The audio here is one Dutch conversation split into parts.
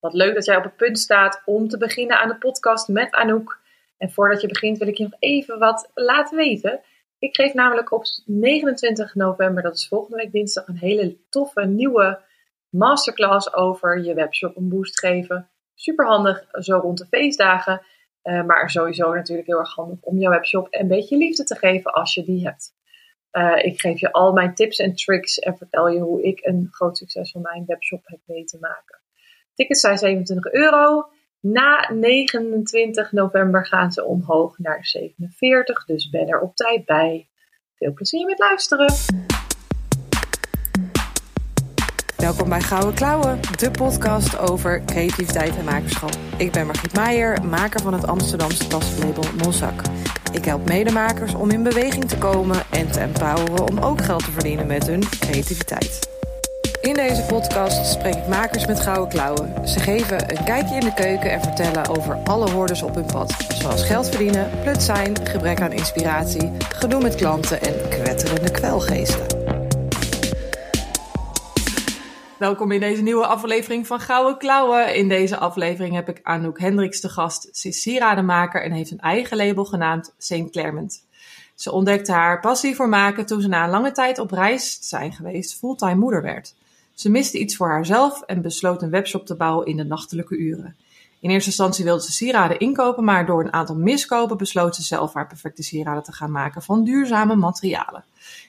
Wat leuk dat jij op het punt staat om te beginnen aan de podcast met Anouk. En voordat je begint wil ik je nog even wat laten weten. Ik geef namelijk op 29 november, dat is volgende week dinsdag, een hele toffe nieuwe masterclass over je webshop een boost geven. Super handig zo rond de feestdagen. Uh, maar sowieso natuurlijk heel erg handig om jouw webshop een beetje liefde te geven als je die hebt. Uh, ik geef je al mijn tips en tricks en vertel je hoe ik een groot succes van mijn webshop heb weten maken. Tickets zijn 27 euro. Na 29 november gaan ze omhoog naar 47, dus ben er op tijd bij. Veel plezier met luisteren. Welkom bij Gouden Klauwen, de podcast over creativiteit en makerschap. Ik ben Margriet Meijer, maker van het Amsterdamse taslabel Monzak. Ik help medemakers om in beweging te komen en te empoweren om ook geld te verdienen met hun creativiteit. In deze podcast spreek ik makers met gouden klauwen. Ze geven een kijkje in de keuken en vertellen over alle hordes op hun pad. Zoals geld verdienen, plut zijn, gebrek aan inspiratie, gedoe met klanten en kwetterende kwelgeesten. Welkom in deze nieuwe aflevering van Gouden Klauwen. In deze aflevering heb ik Anouk Hendricks te gast. Ze is sierademaker en heeft een eigen label genaamd St. Clement. Ze ontdekte haar passie voor maken toen ze na een lange tijd op reis zijn geweest fulltime moeder werd. Ze miste iets voor haarzelf en besloot een webshop te bouwen in de nachtelijke uren. In eerste instantie wilde ze sieraden inkopen, maar door een aantal miskopen besloot ze zelf haar perfecte sieraden te gaan maken van duurzame materialen.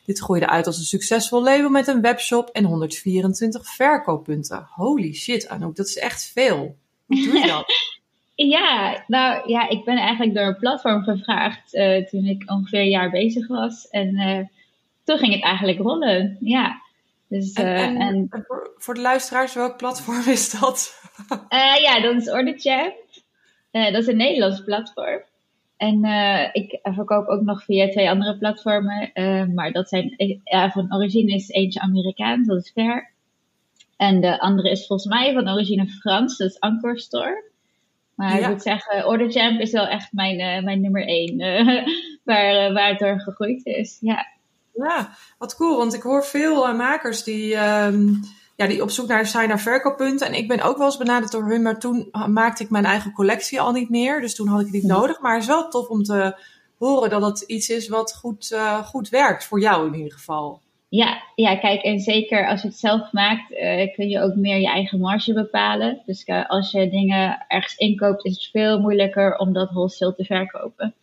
Dit groeide uit als een succesvol label met een webshop en 124 verkooppunten. Holy shit, Anouk, dat is echt veel. Hoe doe je dat? Ja, nou ja, ik ben eigenlijk door een platform gevraagd uh, toen ik ongeveer een jaar bezig was. En uh, toen ging het eigenlijk rollen, ja. Dus, en, uh, en, en voor, de luisteraars, welk platform is dat? ja, dat is OrderChat. dat is een Nederlands platform. En ik verkoop ook nog via twee andere platformen. maar dat zijn, ja, van origine is eentje Amerikaans, dat is Fair. En de andere is volgens mij van origine Frans, dat is Anchor Store. Maar ik moet zeggen, Order is wel echt mijn, uh, mijn nummer één. Waar, waar het door gegroeid is. Ja. Ja, wat cool. Want ik hoor veel makers die, um, ja, die op zoek naar zijn naar verkooppunten. En ik ben ook wel eens benaderd door hun. Maar toen maakte ik mijn eigen collectie al niet meer. Dus toen had ik het niet nodig. Maar het is wel tof om te horen dat het iets is wat goed, goed werkt. Voor jou in ieder geval. Ja, ja, kijk, en zeker als je het zelf maakt, uh, kun je ook meer je eigen marge bepalen. Dus als je dingen ergens inkoopt, is het veel moeilijker om dat wholesale te verkopen.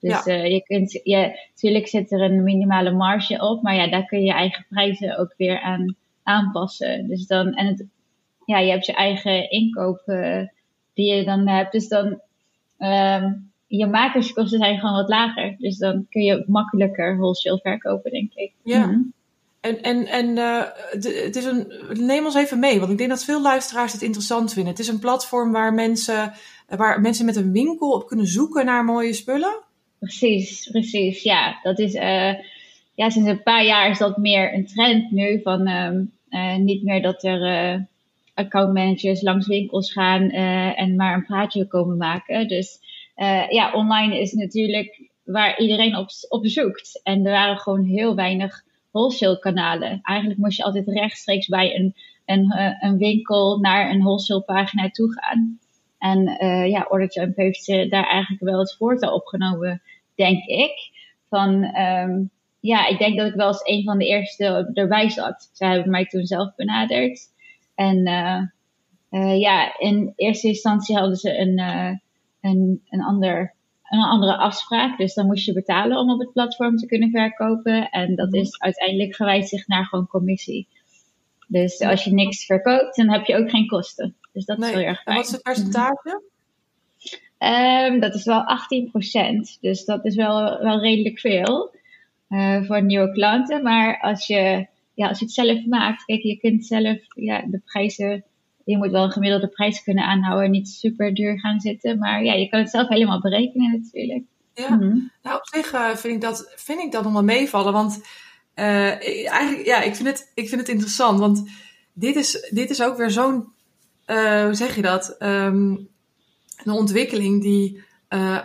Dus ja. uh, je kunt, ja, natuurlijk zit er een minimale marge op, maar ja, daar kun je je eigen prijzen ook weer aan aanpassen. Dus dan, en het, ja, je hebt je eigen inkoop die je dan hebt. Dus dan, um, je makerskosten zijn gewoon wat lager. Dus dan kun je makkelijker wholesale verkopen, denk ik. Ja. Mm en, en, en uh, het is een, neem ons even mee, want ik denk dat veel luisteraars het interessant vinden. Het is een platform waar mensen, waar mensen met een winkel op kunnen zoeken naar mooie spullen. Precies, precies. Ja, dat is, uh, ja, sinds een paar jaar is dat meer een trend nu. Van uh, niet meer dat er accountmanagers langs winkels gaan en maar een praatje komen maken. Dus ja, online is natuurlijk waar iedereen op, op zoekt. En er waren gewoon heel weinig wholesale kanalen. Eigenlijk moest je altijd rechtstreeks bij een, een, eh, een winkel naar een wholesale pagina toe gaan. En ja, OrderJump heeft uh, daar eigenlijk wel het voortouw opgenomen, denk ik. Van, um, ja, ik denk dat ik wel eens een van de eerste erbij zat. Zij hebben mij toen zelf benaderd. En uh, ja, in eerste instantie hadden ze een, een, een ander een andere afspraak. Dus dan moest je betalen om op het platform te kunnen verkopen. En dat mhm. is uiteindelijk gewijzigd naar gewoon commissie. Dus als je niks verkoopt, dan heb je ook geen kosten. Dus dat is heel erg fijn. En wat is het percentage? Um, dat is wel 18%. Dus dat is wel, wel redelijk veel uh, voor nieuwe klanten. Maar als je, ja, als je het zelf maakt, kijk, je kunt zelf ja, de prijzen je moet wel een gemiddelde prijs kunnen aanhouden en niet super duur gaan zitten. Maar ja, je kan het zelf helemaal berekenen natuurlijk. Ja, mhm. nou op zich uh, vind, ik dat, vind ik dat nog wel meevallen. Want uh, eigenlijk, ja, ik vind, het, ik vind het interessant. Want dit is, dit is ook weer zo'n, hoe zeg je dat? Um, een ontwikkeling die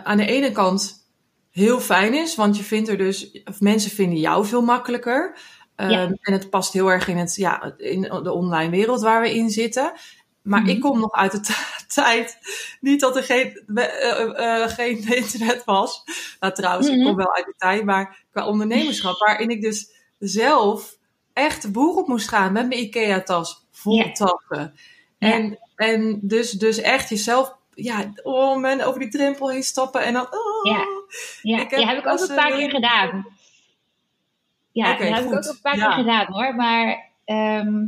aan de ene kant heel fijn is. Want je vindt er dus, of mensen vinden jou veel makkelijker. Ja. Ehm, en het past heel erg in, het, ja, in de online wereld waar we in zitten. Maar Mhm. ik kom nog uit de tijd, niet dat er geen, eh, eh, eh, geen internet was. Nou trouwens, ik Mhm. kom wel uit die tijd, maar qua ondernemerschap, waarin ik dus zelf echt de boer op moest gaan met mijn IKEA-tas vol tassen. En, en dus, dus echt jezelf, ja, oh man, over die drempel heen stappen en dan, oh. Ja. Ja, Ik heb die heb ik ook een paar keer gedaan. Ja, die heb ik ook een paar Ja. keer gedaan hoor. Maar ehm,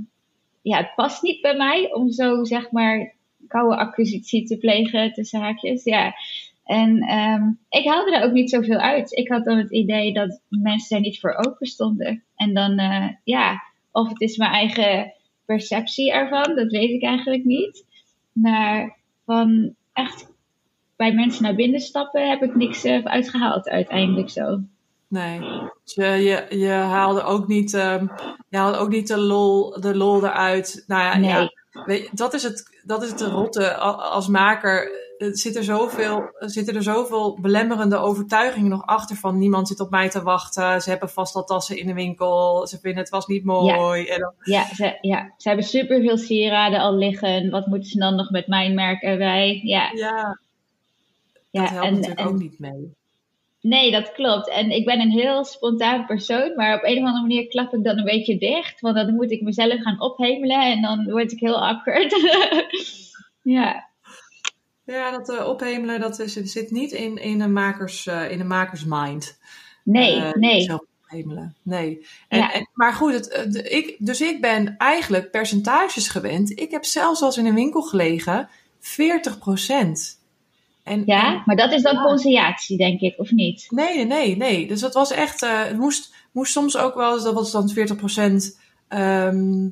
ja, het past niet bij mij om zo zeg maar koude acquisitie te plegen tussen haakjes. Ja. En ehm, ik haalde er ook niet zoveel uit. Ik had dan het idee dat mensen er niet voor open stonden. En dan, eh, ja, of het is mijn eigen perceptie ervan, dat weet ik eigenlijk niet. Maar van echt bij mensen naar binnen stappen heb ik niks eh, uitgehaald uiteindelijk zo. Nee, dus je, je, je haalde ook niet, ehm, je haalde ook niet de lol, de lol eruit. Nou ja, Nee. ja weet je, dat, is het, dat is het rotte als maker. Er zitten, zoveel, er zitten er zoveel belemmerende overtuigingen nog achter van niemand zit op mij te wachten. Ze hebben vast al tassen in de winkel. Ze vinden het was niet mooi. En dan, Ja, ze, ja, ze hebben superveel sieraden al liggen. Wat moeten ze dan nog met mijn merk erbij? Ja, ja, ja dat helpt en, natuurlijk en- ook niet mee. nee, dat klopt. En ik ben een heel spontaan persoon, maar op een of andere manier klap ik dan een beetje dicht. Want dan moet ik mezelf gaan ophemelen en dan word ik heel awkward. ja, Ja, dat eh, ophemelen, dat is, zit niet in, in, een makers, eh, in een makersmind. nee, Eh, nee. zelf ophemelen. Nee. En, Ja. en, maar goed, het, de- ik, dus ik ben eigenlijk percentages gewend. Ik heb zelfs als in een winkel gelegen 40 En, Ja, maar dat is dan Ja. conciliatie, denk ik, of niet? nee, nee, nee. Dus dat was echt, het moest, moest soms ook wel eens, dat was dan 40% ehm,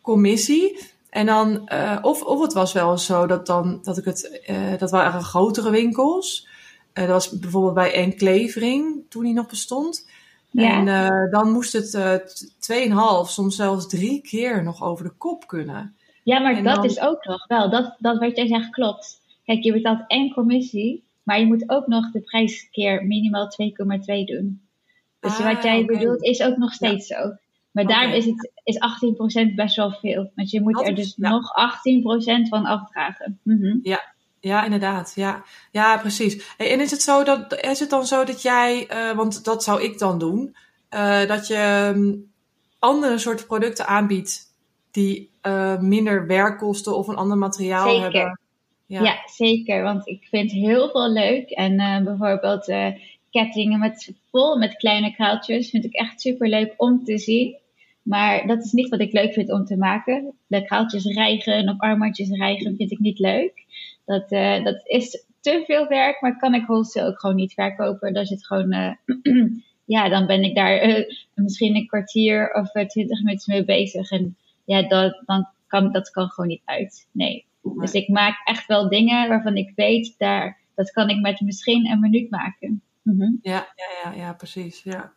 commissie. En dan, eh, of, of het was wel zo dat dan, dat ik het, eh, dat waren grotere winkels. Eh, dat was bijvoorbeeld bij Enclevering, toen die nog bestond. Ja. En dan moest het eh, t- 2,5, soms zelfs drie keer nog over de kop kunnen. Ja, maar En dat dan- is ook nog wel. Dat, dat wat jij zegt klopt. Kijk, je betaalt één commissie, maar je moet ook nog de prijs keer minimaal 2,2 doen. Dus Ah, wat jij oké. bedoelt is ook nog steeds zo. Maar daarom Oké. is, het, is 18% best wel veel. Want je moet Dat er is- dus ja. nog 18% van afdragen. Mhm. Ja, inderdaad. Ja, ja precies. En is het, zo dat, is het dan zo dat jij, eh, want dat zou ik dan doen, eh, dat je mm, andere soorten producten aanbiedt die eh, minder werkkosten of een ander materiaal Zeker. hebben? Ja. zeker. Want ik vind heel veel leuk. En bijvoorbeeld kettingen met, vol met kleine kraaltjes vind ik echt super leuk om te zien. Maar dat is niet wat ik leuk vind om te maken. De kraaltjes rijgen of armbandjes rijgen vind ik niet leuk. Dat, eh, dat is te veel werk, maar kan ik wholesale ook gewoon niet verkopen. Dan zit gewoon, eh, ja, dan ben ik daar eh, misschien een kwartier of twintig minuten mee bezig. En ja, dat, dan kan, dat kan gewoon niet uit. Nee. Dus ik maak echt wel dingen waarvan ik weet, daar, dat kan ik met misschien een minuut maken. Mhm. Ja, ja, ja, ja, precies. Ja.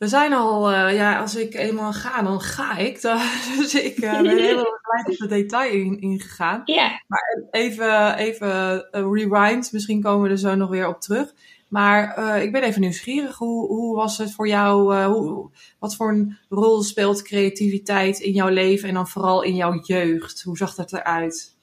We zijn al, eh, ja, als ik eenmaal ga, dan ga ik. Dus ik eh, ben helemaal gelijk op de detail in- ingegaan. Ja, Even, even eh, rewind, misschien komen we er zo nog weer op terug. Maar ik ben even nieuwsgierig. Hoe, hoe was het voor jou? hoe, wat voor een rol speelt creativiteit in jouw leven en dan vooral in jouw jeugd? Hoe zag dat eruit?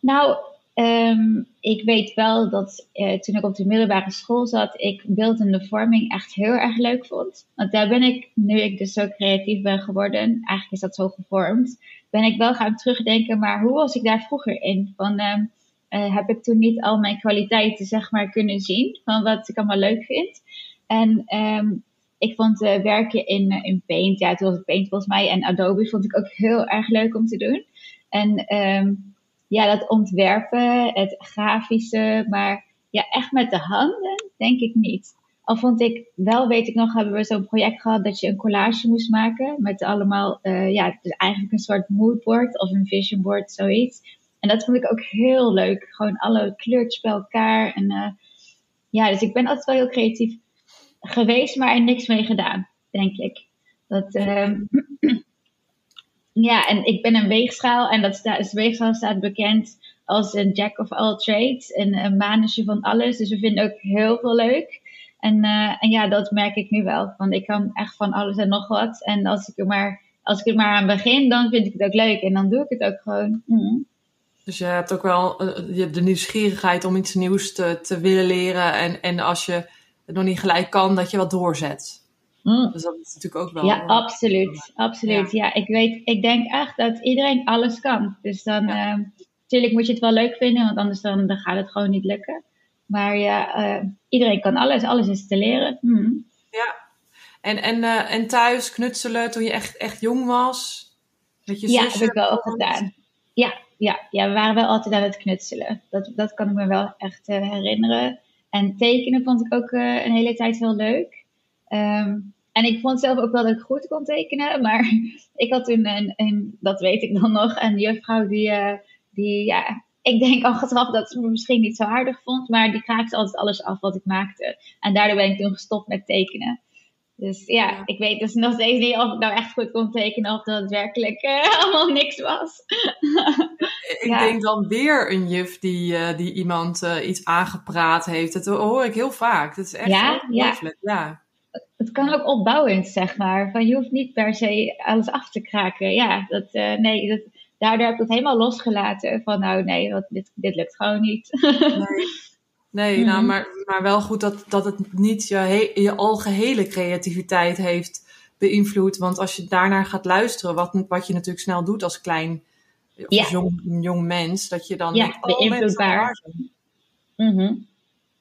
nou, ehm, ik weet wel dat eh, toen ik op de middelbare school zat, ik beeldende vorming echt heel erg leuk vond. Want daar ben ik, nu ik dus zo creatief ben geworden, eigenlijk is dat zo gevormd, ben ik wel gaan terugdenken, maar hoe was ik daar vroeger in? Van, ehm, eh, heb ik toen niet al mijn kwaliteiten, zeg maar, kunnen zien van wat ik allemaal leuk vind? En ehm, ik vond eh, werken in, in Paint, ja, toen was het Paint volgens mij, en Adobe vond ik ook heel erg leuk om te doen. En ja, dat ontwerpen, het grafische, maar ja, echt met de handen, denk ik niet. Al vond ik wel, weet ik nog, hebben we zo'n project gehad dat je een collage moest maken met allemaal, eh, ja, dus eigenlijk een soort moodboard of een vision board, zoiets. En dat vond ik ook heel leuk. Gewoon alle kleurtjes bij elkaar. En eh, ja, dus ik ben altijd wel heel creatief geweest, maar er niks mee gedaan, denk ik. Dat, ehm, ja, en ik ben een weegschaal en dat staat, de weegschaal staat bekend als een jack of all trades en een manusje van alles. Dus we vinden ook heel veel leuk. En, eh, en ja, dat merk ik nu wel. Want ik kan echt van alles en nog wat. En als ik er maar als ik er maar aan begin, dan vind ik het ook leuk en dan doe ik het ook gewoon. Mm. Dus je hebt ook wel uh, je hebt de nieuwsgierigheid om iets nieuws te, te willen leren. En, en als je het nog niet gelijk kan, dat je wat doorzet. Mm. Dus dat is natuurlijk ook wel. Ja, absoluut. Absoluut. Ja. ja, ik weet, ik denk echt dat iedereen alles kan. Dus dan, ja. uh, natuurlijk moet je het wel leuk vinden, want anders dan, dan gaat het gewoon niet lukken. Maar ja, uh, iedereen kan alles. Alles is te leren. Mm. Ja. En, en, uh, en thuis knutselen toen je echt, echt jong was? Met je ja, heb ik wel gedaan. Ja, ja, ja, we waren wel altijd aan het knutselen. Dat, dat kan ik me wel echt herinneren. En tekenen vond ik ook een hele tijd heel leuk. Um, en ik vond zelf ook wel dat ik goed kon tekenen. Maar ik had toen, een, een dat weet ik dan nog, een juffrouw die, uh, die ja, ik denk achteraf dat ze me misschien niet zo aardig vond. Maar die kraakte altijd alles af wat ik maakte. En daardoor ben ik toen gestopt met tekenen. Dus ja, ik weet dus nog steeds niet of ik nou echt goed kon tekenen of dat het werkelijk uh, allemaal niks was. ik ja. denk dan weer een juf die, uh, die iemand uh, iets aangepraat heeft. Dat hoor ik heel vaak. Dat is echt ja, ja. ja. Het kan ook opbouwend, zeg maar. Van je hoeft niet per se alles af te kraken. Ja, dat, nee, dat, daardoor heb ik het helemaal losgelaten. Van nou nee, dat, dit, dit lukt gewoon niet. nee. Nee, nou, maar, maar wel goed dat, dat het niet je, he, je algehele creativiteit heeft beïnvloed. Want als je daarnaar gaat luisteren, wat, wat je natuurlijk snel doet als klein of ja. jong, jong mens, dat je dan ja, denkt, oh, beïnvloedbaar. Mm-hmm.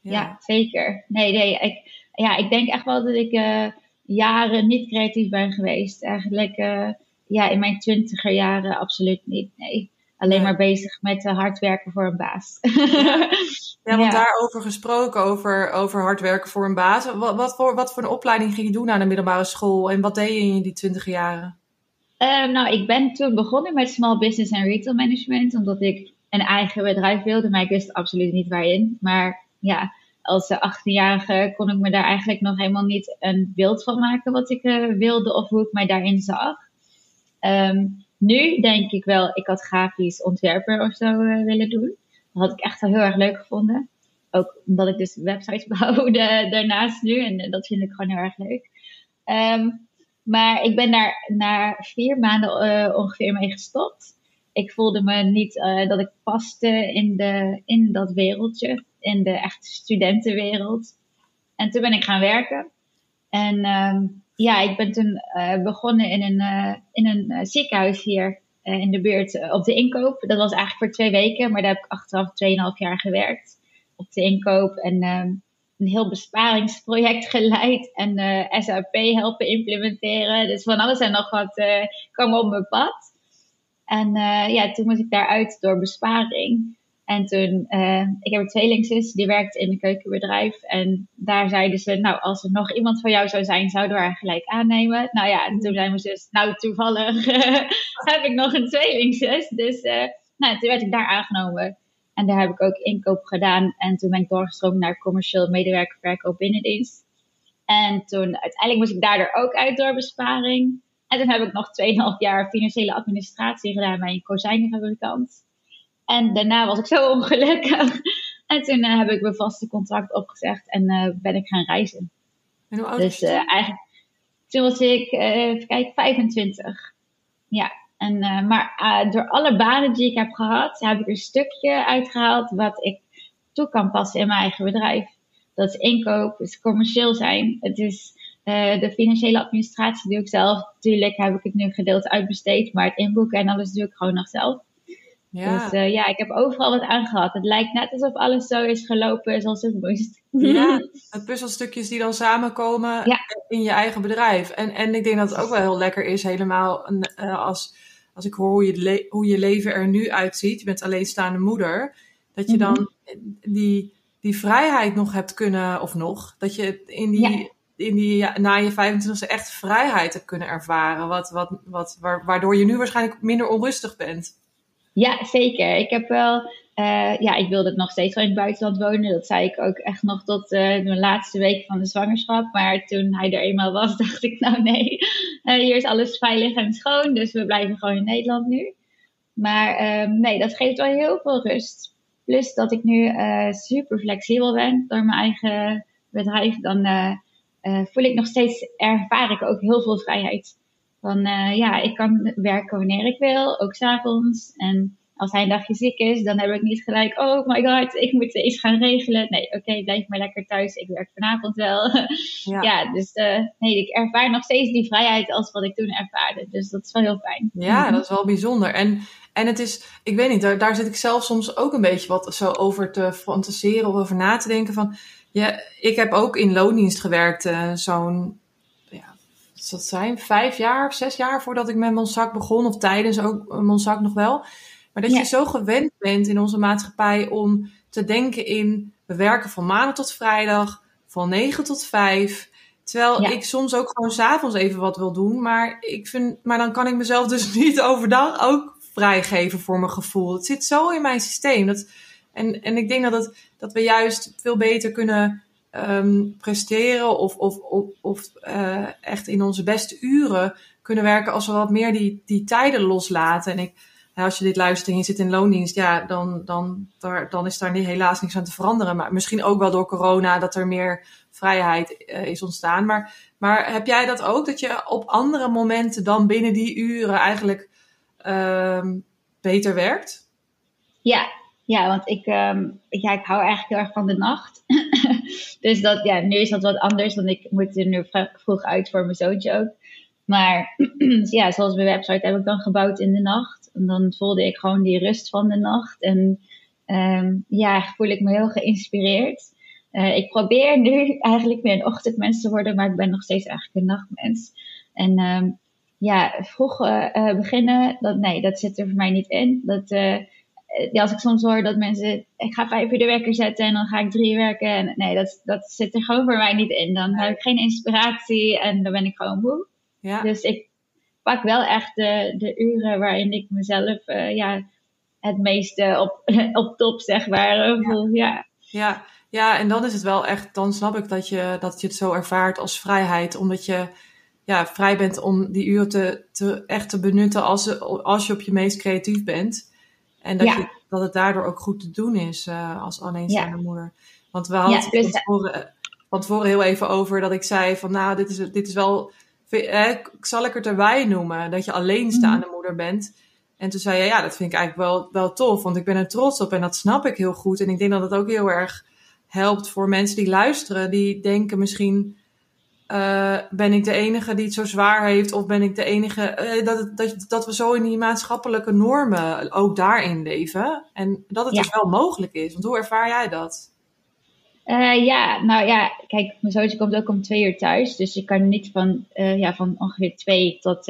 Ja. ja. zeker. Nee, nee, ik, ja, ik denk echt wel dat ik uh, jaren niet creatief ben geweest. Eigenlijk uh, ja, in mijn twintiger jaren absoluut niet, nee. Alleen maar bezig met uh, hard werken voor een baas. Ja, ja want daarover gesproken, over, over hard werken voor een baas. Wat, wat, voor, wat voor een opleiding ging je doen aan de middelbare school? En wat deed je in die twintig jaren? Uh, nou, ik ben toen begonnen met small business en retail management. Omdat ik een eigen bedrijf wilde. Maar ik wist absoluut niet waarin. Maar ja, als 18-jarige kon ik me daar eigenlijk nog helemaal niet een beeld van maken. Wat ik uh, wilde of hoe ik mij daarin zag. Um, nu denk ik wel, ik had grafisch ontwerper of zo uh, willen doen. Dat had ik echt heel erg leuk gevonden. Ook omdat ik dus websites bouwde daarnaast nu. En uh, dat vind ik gewoon heel erg leuk. Um, maar ik ben daar na vier maanden ongeveer mee gestopt. Ik voelde me niet dat ik paste in, de, in dat wereldje. In de echte studentenwereld. En toen ben ik gaan werken. En um, ja, ik ben toen uh, begonnen in een, uh, in een uh, ziekenhuis hier in de buurt op de inkoop. Dat was eigenlijk voor twee weken, maar daar heb ik achteraf 2,5 jaar gewerkt op de inkoop. En um, een heel besparingsproject geleid en SAP helpen implementeren. Dus van alles en nog wat kwam op mijn pad. En ja, toen moest ik daaruit door besparing. En toen, uh, ik heb een tweelingzus, die werkt in een keukenbedrijf. En daar zeiden ze, nou, als er nog iemand van jou zou zijn, zouden we haar gelijk aannemen. Nou ja, en toen zei mijn zus, nou, toevallig heb ik nog een tweelingzus. Dus, uh, nou, toen werd ik daar aangenomen. En daar heb ik ook inkoop gedaan. En toen ben ik doorgestroomd naar commercieel medewerker verkoop binnendienst. En toen, uiteindelijk moest ik daardoor ook uit door besparing. En toen heb ik nog 2,5 jaar financiële administratie gedaan bij een kozijnenfabrikant. En daarna was ik zo ongelukkig. En toen uh, heb ik mijn vaste contract opgezegd en uh, ben ik gaan reizen. En hoe oud dus, uh, eigenlijk, toen was ik, even kijken, 25. Ja, en, maar door alle banen die ik heb gehad, heb ik een stukje uitgehaald wat ik toe kan passen in mijn eigen bedrijf. Dat is inkoop, het is commercieel zijn. Het is de financiële administratie doe ik zelf. Tuurlijk heb ik het nu gedeeld uitbesteed, maar het inboeken en alles doe ik gewoon nog zelf. Ja. Dus uh, ja, ik heb overal wat aangehad. Het lijkt net alsof alles zo is gelopen zoals het moest. Ja, het puzzelstukjes die dan samenkomen ja. in je eigen bedrijf. En, en ik denk dat het ook wel heel lekker is, helemaal uh, als, als ik hoor hoe je, hoe je leven er nu uitziet. Je bent alleenstaande moeder. Dat je dan mm-hmm. die, die vrijheid nog hebt kunnen, of nog, dat je in die, ja. in die na je 25e echt vrijheid hebt kunnen ervaren. Wat, wat, wat, waardoor je nu waarschijnlijk minder onrustig bent. Ja, zeker. Ik heb wel, uh, ja, ik wilde nog steeds wel in het buitenland wonen. Dat zei ik ook echt nog tot uh, de laatste week van de zwangerschap. Maar toen hij er eenmaal was, dacht ik, nou nee, uh, hier is alles veilig en schoon. Dus we blijven gewoon in Nederland nu. Maar nee, dat geeft wel heel veel rust. Plus dat ik nu super flexibel ben door mijn eigen bedrijf. Dan voel ik nog steeds, ervaar ik ook heel veel vrijheid. Van ja, ik kan werken wanneer ik wil, ook s'avonds. En als hij een dagje ziek is, dan heb ik niet gelijk, oh my god, ik moet iets gaan regelen. Nee, oké, blijf maar lekker thuis. Ik werk vanavond wel. Ja, ja dus uh, nee, ik ervaar nog steeds die vrijheid als wat ik toen ervaarde. Dus dat is wel heel fijn. Ja, mhm. dat is wel bijzonder. En, en het is, ik weet niet, daar, daar zit ik zelf soms ook een beetje wat zo over te fantaseren of over na te denken van, ja, ik heb ook in loondienst gewerkt, uh, zo'n dat zijn, vijf jaar, zes jaar voordat ik met Monsac begon, of tijdens ook Monsac nog wel. Maar dat je zo gewend bent in onze maatschappij om te denken in we werken van maandag tot vrijdag, van 9 tot 5. Terwijl ik soms ook gewoon s'avonds even wat wil doen. Maar, ik vind, maar dan kan ik mezelf dus niet overdag ook vrijgeven voor mijn gevoel. Het zit zo in mijn systeem. Dat, en, en ik denk dat, het, dat we juist veel beter kunnen um, presteren of, of, of, of uh, echt in onze beste uren kunnen werken als we wat meer die, die tijden loslaten. En ik, als je dit luistert en je zit in loondienst, ja, dan, dan, dan is daar helaas niks aan te veranderen. Maar misschien ook wel door corona dat er meer vrijheid uh, is ontstaan. Maar, maar heb jij dat ook, dat je op andere momenten dan binnen die uren eigenlijk uh, beter werkt? Ja, ja want ik, um, ja, ik hou eigenlijk heel erg van de nacht. Dus dat, ja, nu is dat wat anders, want ik moet er nu vroeg uit voor mijn zoontje ook. Maar ja, zoals mijn website heb ik dan gebouwd in de nacht. En dan voelde ik gewoon die rust van de nacht. En um, ja, voel ik me heel geïnspireerd. Uh, ik probeer nu eigenlijk meer een ochtendmens te worden, maar ik ben nog steeds eigenlijk een nachtmens. En um, ja, vroeg uh, beginnen, dat, nee, dat zit er voor mij niet in. Dat, ja, als ik soms hoor dat mensen, ik ga vijf uur de wekker zetten en dan ga ik drie werken. En, nee, dat, dat zit er gewoon voor mij niet in. Dan heb ik geen inspiratie en dan ben ik gewoon moe. Ja. Dus ik pak wel echt de, de uren waarin ik mezelf uh, ja, het meeste op, op top, zeg maar, voel. Ja. ja. Ja. en dan is het wel echt, dan snap ik dat je, dat je het zo ervaart als vrijheid, omdat je ja, vrij bent om die uren te, te, echt te benutten als, als je op je meest creatief bent. En dat, je, dat het daardoor ook goed te doen is uh, als alleenstaande ja. moeder. Want we hadden het van, tevoren, van tevoren heel even over dat ik zei van nou, dit is, dit is wel zal ik het erbij noemen, dat je alleenstaande mhm. moeder bent. En toen zei je, ja, dat vind ik eigenlijk wel, wel tof, want ik ben er trots op en dat snap ik heel goed. En ik denk dat het ook heel erg helpt voor mensen die luisteren, die denken misschien, uh, ben ik de enige die het zo zwaar heeft, of ben ik de enige, uh, dat, dat, dat we zo in die maatschappelijke normen ook daarin leven. En dat het dus wel mogelijk is. Want hoe ervaar jij dat? Uh, ja, nou ja, kijk, mijn zoontje komt ook om twee uur thuis. Dus ik kan niet van, ja, van ongeveer twee tot,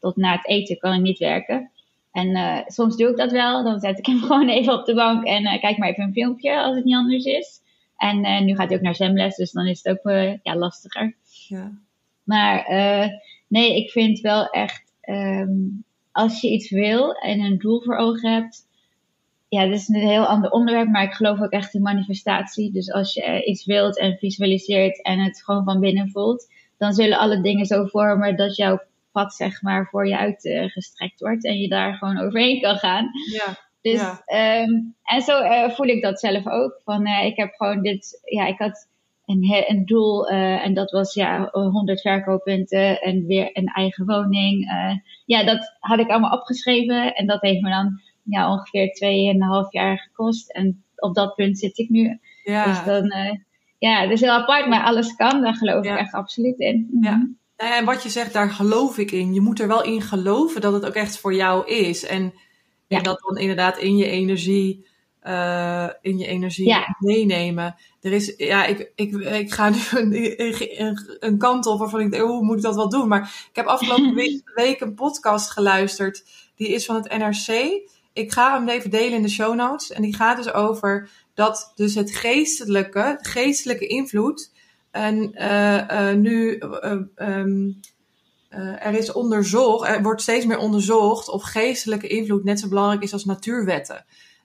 tot na het eten kan ik niet werken. En soms doe ik dat wel. Dan zet ik hem gewoon even op de bank en kijk maar even een filmpje als het niet anders is. En nu gaat hij ook naar zwemles, dus dan is het ook ja, lastiger. Ja. Maar nee, ik vind wel echt, um, als je iets wil en een doel voor ogen hebt, ja, dit is een heel ander onderwerp, maar ik geloof ook echt in manifestatie. Dus als je iets wilt en visualiseert en het gewoon van binnen voelt, dan zullen alle dingen zo vormen dat jouw pad, zeg maar, voor je uitgestrekt wordt en je daar gewoon overheen kan gaan. Ja. Dus, Um, en zo uh, voel ik dat zelf ook. Van, uh, ik heb gewoon dit, ja, ik had een, een doel uh, en dat was ja, 100 verkooppunten en weer een eigen woning. ja, dat had ik allemaal opgeschreven en dat heeft me dan ja, ongeveer tweeënhalf jaar gekost. En op dat punt zit ik nu. Ja. Dus dan, ja, het is heel apart, maar alles kan. Daar geloof ik echt absoluut in. Ja. Mhm. Nou en wat je zegt, daar geloof ik in. Je moet er wel in geloven dat het ook echt voor jou is. En, en dat dan inderdaad in je energie, uh, in je energie meenemen. Er is, ja, ik, ik, ik ga nu een, een, kant op waarvan ik denk, hoe moet ik dat wel doen? Maar ik heb afgelopen week een podcast geluisterd. Die is van het NRC ik ga hem even delen in de show notes. En die gaat dus over dat dus het geestelijke, geestelijke invloed. En uh, uh, nu uh, um, er is onderzocht, er wordt steeds meer onderzocht of geestelijke invloed net zo belangrijk is als natuurwetten.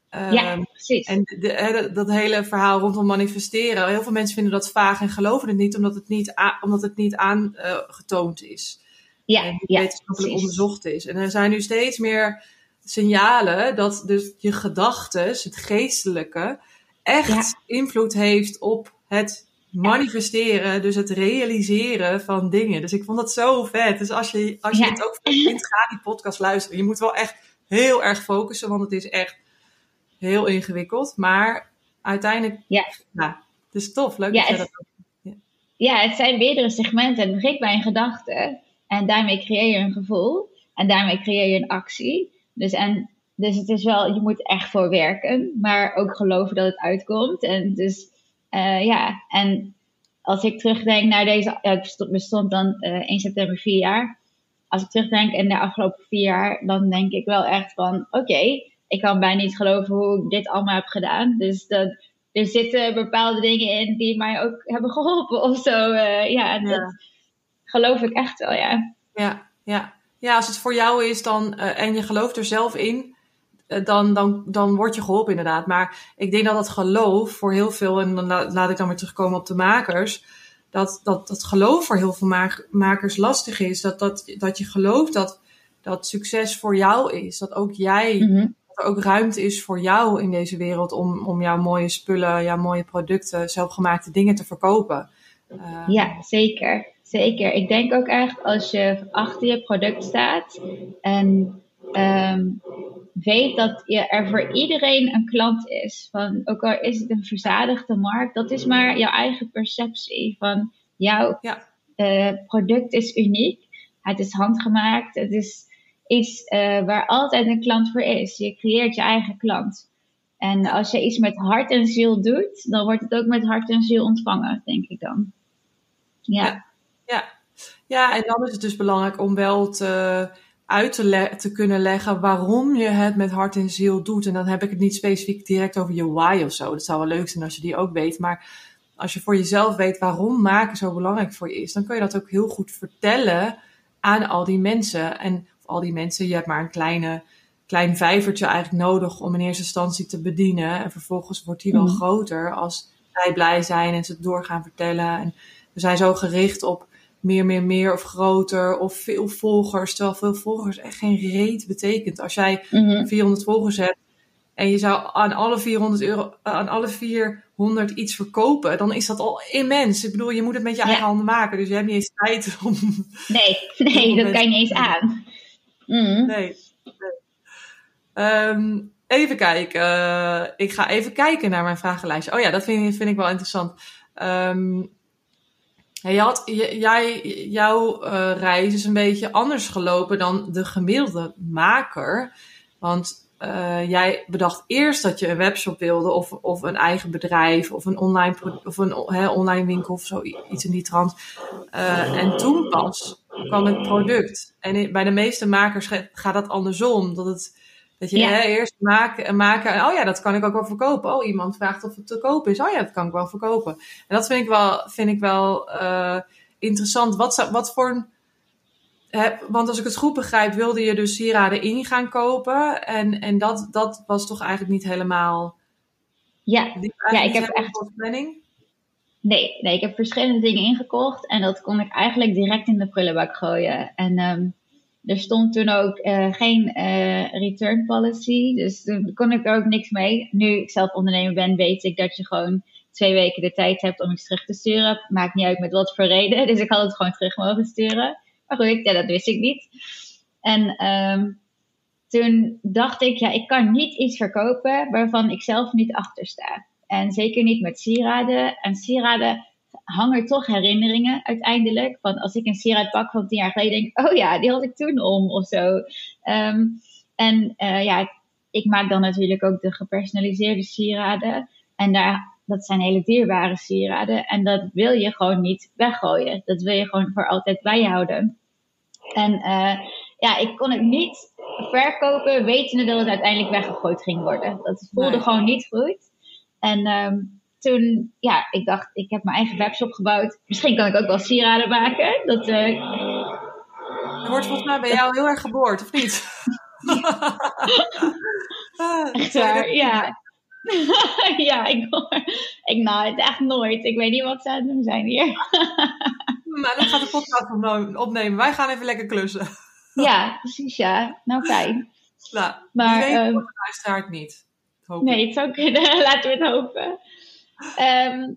Um, ja, precies. En de, dat hele verhaal rondom manifesteren. Heel veel mensen vinden dat vaag en geloven het niet, omdat het niet, omdat het niet aangetoond is. Ja, en ja, wetenschappelijk onderzocht is. En er zijn nu steeds meer signalen dat dus je gedachtes, het geestelijke, echt invloed heeft op het manifesteren, dus het realiseren van dingen. Dus ik vond dat zo vet. Dus als je, als je Ja. het ook vindt, ga die podcast luisteren. Je moet wel echt heel erg focussen, want het is echt heel ingewikkeld. Maar uiteindelijk, Ja. ja het is tof. Leuk Ja, dat je dat ook Ja, het zijn meerdere segmenten. Het begint bij een gedachte. En daarmee creëer je een gevoel. En daarmee creëer je een actie. Dus, en, dus het is wel, je moet echt voor werken. Maar ook geloven dat het uitkomt. En dus, eh, ja. En als ik terugdenk naar deze, ja, het bestond- dan eh 1 september vier jaar. Als ik terugdenk in de afgelopen vier jaar, dan denk ik wel echt van, oké, ik kan bijna niet geloven hoe ik dit allemaal heb gedaan. Dus dat, er zitten bepaalde dingen in die mij ook hebben geholpen of zo. eh, ja, dat Ja. geloof ik echt wel, ja. Ja, ja. ja, als het voor jou is dan, eh, en je gelooft er zelf in, eh, dan, dan, dan word je geholpen inderdaad. Maar ik denk dat dat geloof voor heel veel, en dan la- laat ik dan weer terugkomen op de makers, dat dat, dat geloof voor heel veel ma- makers lastig is. Dat, dat, dat je gelooft dat, dat succes voor jou is. Dat ook jij, Mhm. Er ook ruimte is voor jou in deze wereld om, om jouw mooie spullen, jouw mooie producten, zelfgemaakte dingen te verkopen. Eh, Ja, zeker. Zeker. Ik denk ook echt als je achter je product staat en ehm, weet dat je er voor iedereen een klant is. Van, ook al is het een verzadigde markt, dat is maar jouw eigen perceptie. Van jouw Ja. eh, product is uniek, het is handgemaakt, het is iets eh, waar altijd een klant voor is. Je creëert je eigen klant. En als je iets met hart en ziel doet, dan wordt het ook met hart en ziel ontvangen, denk ik dan. Ja, Ja, ja, en dan is het dus belangrijk om wel te, uit te, te kunnen leggen waarom je het met hart en ziel doet. En dan heb ik het niet specifiek direct over je why of zo. Dat zou wel leuk zijn als je die ook weet. Maar als je voor jezelf weet waarom maken zo belangrijk voor je is, dan kun je dat ook heel goed vertellen aan al die mensen. En al die mensen, je hebt maar een kleine, klein vijvertje eigenlijk nodig om in eerste instantie te bedienen. En vervolgens wordt die wel Mhm. groter als zij blij zijn en ze het door gaan vertellen. En we zijn zo gericht op meer, meer, meer of groter of veel volgers. Terwijl veel volgers echt geen reet betekent. Als jij Mhm. 400 volgers hebt en je zou aan alle 400 euro, aan alle 400 iets verkopen, dan is dat al immens. Ik bedoel, je moet het met je Ja. eigen handen maken. Dus je hebt niet eens tijd om. Nee, nee, dat kan je niet eens aan. Mhm. Nee. Ehm, even kijken. Eh, ik ga even kijken naar mijn vragenlijstje. Oh ja, dat vind, ik wel interessant. Ehm, je had, jij, jouw eh, reis is een beetje anders gelopen dan de gemiddelde maker. Want eh, jij bedacht eerst dat je een webshop wilde, of, of een eigen bedrijf, of een online, of een online winkel of zo, iets in die trant. Eh, en toen pas kwam het product. En bij de meeste makers ga- gaat dat andersom. Dat, het, dat je Ja. eerst maken, maken en oh ja, dat kan ik ook wel verkopen. Oh, iemand vraagt of het te koop is. Oh ja, dat kan ik wel verkopen. En dat vind ik wel, vind ik wel eh, interessant. Wat, wat voor een Want als ik het goed begrijp, wilde je dus sieraden in gaan kopen. En, en dat, dat was toch eigenlijk niet helemaal. Ja, Ja, ik heb echt- planning. nee, nee, ik heb verschillende dingen ingekocht en dat kon ik eigenlijk direct in de prullenbak gooien. En ehm, er stond toen ook eh, geen eh, return policy, dus toen kon ik er ook niks mee. Nu ik zelf ondernemer ben, weet ik dat je gewoon twee weken de tijd hebt om iets terug te sturen. Maakt niet uit met wat voor reden, dus ik had het gewoon terug mogen sturen. Maar goed, ja, dat wist ik niet. En ehm, toen dacht ik, ja, ik kan niet iets verkopen waarvan ik zelf niet achter sta. En zeker niet met sieraden. En sieraden hangen toch herinneringen uiteindelijk. Van als ik een sieraad pak van tien jaar geleden, denk oh ja, die had ik toen om of zo. Ehm, en eh, ja, ik maak dan natuurlijk ook de gepersonaliseerde sieraden. En daar, dat zijn hele dierbare sieraden. En dat wil je gewoon niet weggooien. Dat wil je gewoon voor altijd bij je houden. En eh, ja, ik kon het niet verkopen, wetende dat het uiteindelijk weggegooid ging worden. Dat voelde Nee. gewoon niet goed. En ehm, toen, ja, ik dacht, ik heb mijn eigen webshop gebouwd. Misschien kan ik ook wel sieraden maken. Dat, eh, Er wordt volgens mij bij jou heel erg geboord, of niet? Echt waar, ja. ja, ik, ik nou het echt nooit. Ik weet niet wat ze aan het doen zijn hier. Maar dan gaat de podcast opno- opnemen. Wij gaan even lekker klussen. ja, precies, ja. Nou, fijn. Nou, Maar, weet ehm, luisteraar het niet. Hoop. Nee, het zou kunnen. Laten we het hopen. Ehm,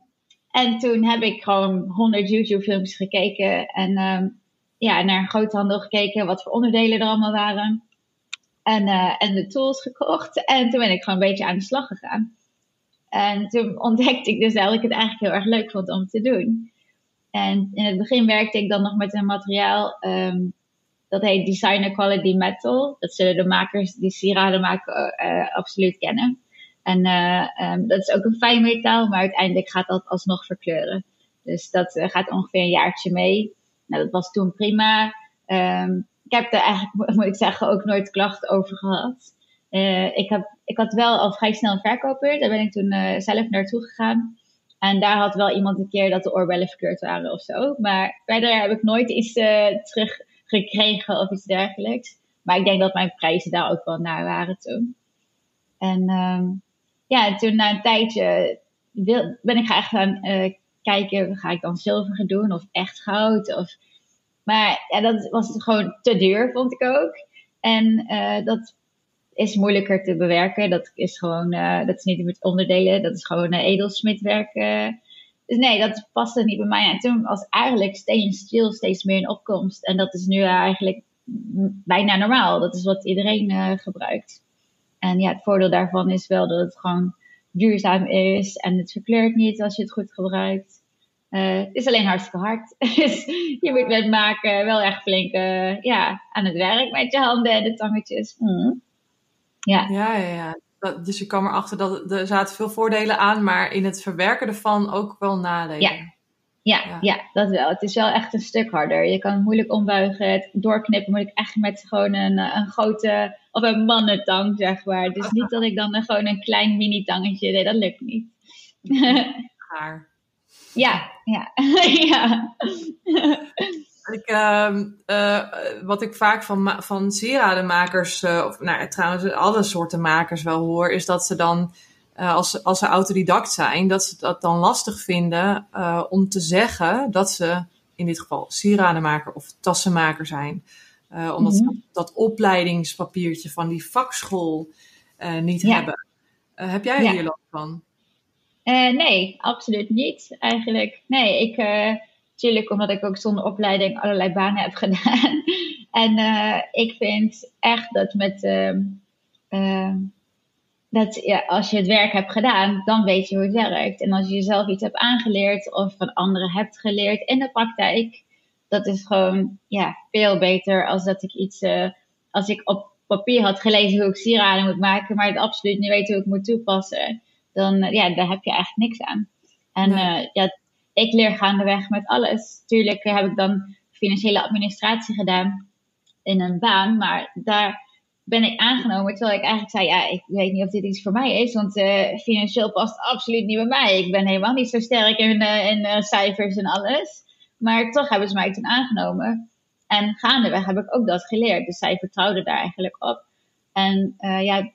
En toen heb ik gewoon 100 YouTube-filmpjes gekeken en ehm, ja, naar een groothandel gekeken wat voor onderdelen er allemaal waren. En, uh, en de tools gekocht. En toen ben ik gewoon een beetje aan de slag gegaan. En toen ontdekte ik dus dat ik het eigenlijk heel erg leuk vond om te doen. En in het begin werkte ik dan nog met een materiaal um, dat heet Designer Quality Metal. Dat zullen de makers die sieraden maken uh, absoluut kennen. En uh, um, dat is ook een fijn metaal, maar uiteindelijk gaat dat alsnog verkleuren. Dus dat gaat ongeveer een jaartje mee. Nou, dat was toen prima. Um, ik heb er eigenlijk, moet ik zeggen, ook nooit klachten over gehad. Uh, ik, heb, ik had wel al vrij snel een verkoper. Daar ben ik toen uh, zelf naartoe gegaan. En daar had wel iemand een keer dat de oorbellen verkleurd waren of zo. Maar verder heb ik nooit iets uh, teruggekregen of iets dergelijks. Maar ik denk dat mijn prijzen daar ook wel naar waren toen. En um, ja, toen na een tijdje wil, ben ik echt gaan kijken, ga ik dan zilver doen of echt goud? Of, maar ja, dat was gewoon te duur, vond ik ook. En uh, dat is moeilijker te bewerken. Dat is gewoon, uh, dat is niet met onderdelen, dat is gewoon uh, edelsmidwerk. dus nee, dat paste niet bij mij. En toen was eigenlijk steen steel steeds meer in opkomst. En dat is nu eigenlijk bijna normaal. Dat is wat iedereen gebruikt. En ja, het voordeel daarvan is wel dat het gewoon duurzaam is en het verkleurt niet als je het goed gebruikt. Uh, het is alleen hartstikke hard. dus je moet met maken wel echt flink uh, ja, aan het werk met je handen en de tangetjes. Mm. Ja. Ja, ja, ja. Dat, dus je kwam erachter dat er zaten veel voordelen aan, maar in het verwerken ervan ook wel nadelen. Ja. Ja, ja. ja, dat wel. Het is wel echt een stuk harder. Je kan het moeilijk ombuigen. Het doorknippen moet ik echt met gewoon een, een grote, of een mannentang, zeg maar. Dus niet dat ik dan gewoon een klein mini-tangetje, nee, dat lukt niet. Haar. Ja, ja, ja. Ik, uh, uh, wat ik vaak van, van sieradenmakers, uh, of nou, trouwens alle soorten makers wel hoor, is dat ze dan, uh, als, als ze autodidact zijn, dat ze dat dan lastig vinden om te zeggen dat ze in dit geval sieradenmaker of tassenmaker zijn. omdat mm -hmm. ze dat opleidingspapiertje van die vakschool niet ja. hebben. heb jij ja. hier last van? Uh, nee, absoluut niet eigenlijk. Nee, ik, uh, natuurlijk omdat ik ook zonder opleiding allerlei banen heb gedaan. en uh, ik vind echt dat met, ehm, dat ja, als je het werk hebt gedaan, dan weet je hoe het werkt. En als je jezelf iets hebt aangeleerd of van anderen hebt geleerd in de praktijk, dat is gewoon ja, veel beter als dat ik iets, als ik op papier had gelezen hoe ik sieraden moet maken, maar het absoluut niet weet hoe ik moet toepassen dan eh, ja, daar heb je echt niks aan. En. Uh, ja, ik leer gaandeweg met alles. Tuurlijk heb ik dan financiële administratie gedaan in een baan, maar daar ben ik aangenomen. Terwijl ik eigenlijk zei, ja, ik weet niet of dit iets voor mij is, want uh, financieel past absoluut niet bij mij. Ik ben helemaal niet zo sterk in, uh, in cijfers en alles. Maar toch hebben ze mij toen aangenomen. En gaandeweg heb ik ook dat geleerd. Dus zij vertrouwden daar eigenlijk op. En ja,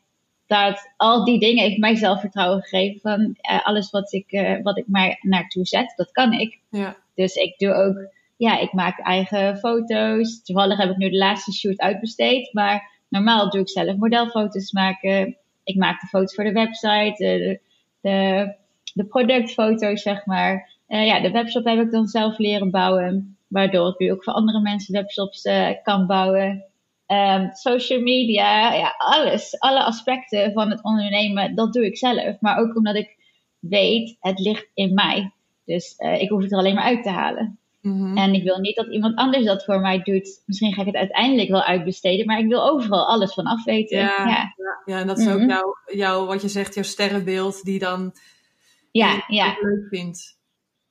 dat al die dingen heeft mij zelfvertrouwen gegeven van uh, alles wat ik, uh, wat ik maar naartoe zet, dat kan ik. Ja. Dus ik doe ook, ja, ik maak eigen foto's. Toevallig heb ik nu de laatste shoot uitbesteed, maar normaal doe ik zelf modelfoto's maken. Ik maak de foto's voor de website, de, de, de productfoto's, zeg maar. Uh, ja, de webshop heb ik dan zelf leren bouwen, waardoor ik nu ook voor andere mensen webshops kan bouwen. Um, social media, ja, alles. Alle aspecten van het ondernemen, dat doe ik zelf. Maar ook omdat ik weet, het ligt in mij. Dus uh, ik hoef het er alleen maar uit te halen. Mm-hmm. En ik wil niet dat iemand anders dat voor mij doet. Misschien ga ik het uiteindelijk wel uitbesteden, maar ik wil overal alles van afweten. Ja, ja. ja en dat is ook jouw, jouw, wat je zegt, jouw sterrenbeeld die dan ja, ja. leuk vindt.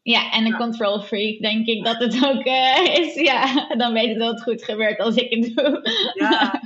Ja, en een ja. control freak, denk ik dat het ook uh, is. Ja, dan weet het dat het goed gebeurt als ik het doe. Ja,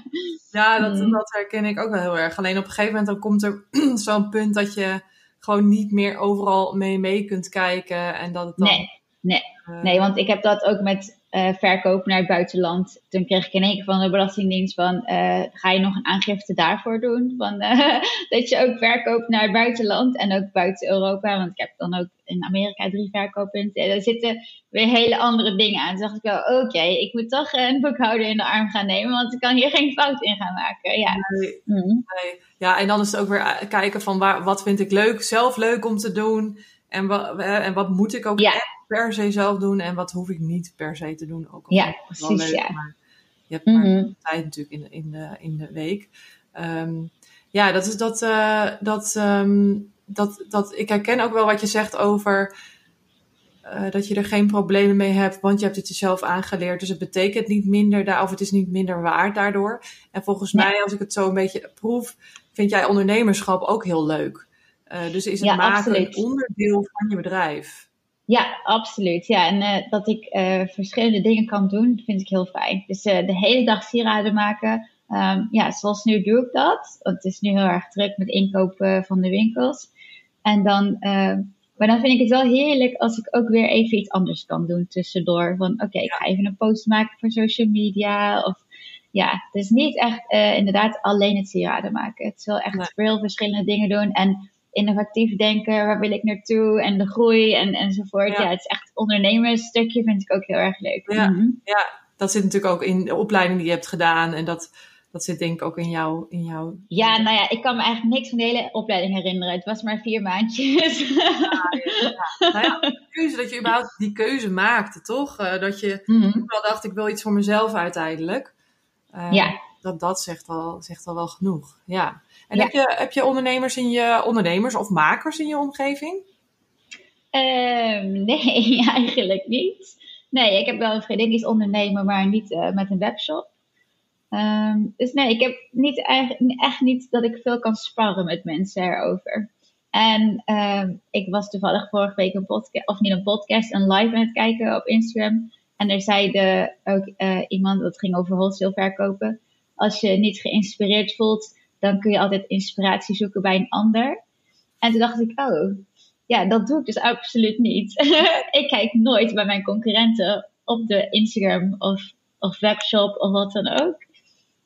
ja dat, mm. dat herken ik ook wel heel erg. Alleen op een gegeven moment dan komt er zo'n punt dat je gewoon niet meer overal mee mee kunt kijken. En dat het dan, nee, nee. Uh, nee, want ik heb dat ook met uh, verkopen naar het buitenland. Toen kreeg ik in één keer van de Belastingdienst van, uh, ga je nog een aangifte daarvoor doen? Van, uh, dat je ook verkoopt naar het buitenland en ook buiten Europa. Want ik heb dan ook in Amerika drie verkooppunten. Daar zitten weer hele andere dingen aan. Toen dacht ik wel, oké, okay, ik moet toch een boekhouder in de arm gaan nemen, want ik kan hier geen fout in gaan maken. Ja, nee, mm. nee. ja en dan is het ook weer kijken van waar, wat vind ik leuk, zelf leuk om te doen. En, wat en wat moet ik ook echt per se zelf doen en wat hoef ik niet per se te doen. Ook al ja, precies. Leuk, ja. Maar je hebt maar mm tijd natuurlijk in de, in de, in de week. Ehm, ja, dat is dat, uh, dat, um, dat, dat. Ik herken ook wel wat je zegt over. Uh, dat je er geen problemen mee hebt, want je hebt het jezelf aangeleerd. Dus het betekent niet minder, daar, of het is niet minder waard daardoor. En volgens mij, als ik het zo een beetje proef, vind jij ondernemerschap ook heel leuk. Uh, dus is het ja, maken absoluut. een onderdeel van je bedrijf. Ja, absoluut. Ja, en uh, dat ik uh, verschillende dingen kan doen, vind ik heel fijn. Dus uh, de hele dag sieraden maken. Um, ja, zoals nu doe ik dat. Want het is nu heel erg druk met inkopen van de winkels. En dan, maar dan vind ik het wel heerlijk als ik ook weer even iets anders kan doen tussendoor. Van oké, okay, ik ga even een post maken voor social media. Of ja, het is niet echt inderdaad alleen het sieraden maken. Het is wel echt veel verschillende dingen doen. En innovatief denken, waar wil ik naartoe en de groei en, enzovoort. Ja. ja, het is echt ondernemersstukje vind ik ook heel erg leuk. Ja, mhm. ja, dat zit natuurlijk ook in de opleiding die je hebt gedaan en dat, dat zit denk ik ook in jou. In jou. Ja, nou ja, ik kan me eigenlijk niks van de hele opleiding herinneren. Het was maar vier maandjes. Ja, ja. Nou ja, de keuze, dat je überhaupt die keuze maakte, toch? Uh, dat je mm wel dacht, ik wil iets voor mezelf uiteindelijk. Uh, ja. Dat, dat zegt, wel, zegt al wel genoeg, ja. En heb, je, heb je ondernemers in je ondernemers of makers in je omgeving? Um, nee, eigenlijk niet. Nee, ik heb wel een vriendin die is ondernemer, maar niet uh, met een webshop. Um, dus nee, ik heb niet, echt niet dat ik veel kan sparren met mensen erover. En um, ik was toevallig vorige week een podcast, of niet een podcast, een live aan het kijken op Instagram. En er zei de, ook uh, iemand, dat ging over wholesale verkopen. Als je niet geïnspireerd voelt, dan kun je altijd inspiratie zoeken bij een ander. En toen dacht ik, oh, ja, dat doe ik dus absoluut niet. ik kijk nooit bij mijn concurrenten op de Instagram of, of webshop of wat dan ook.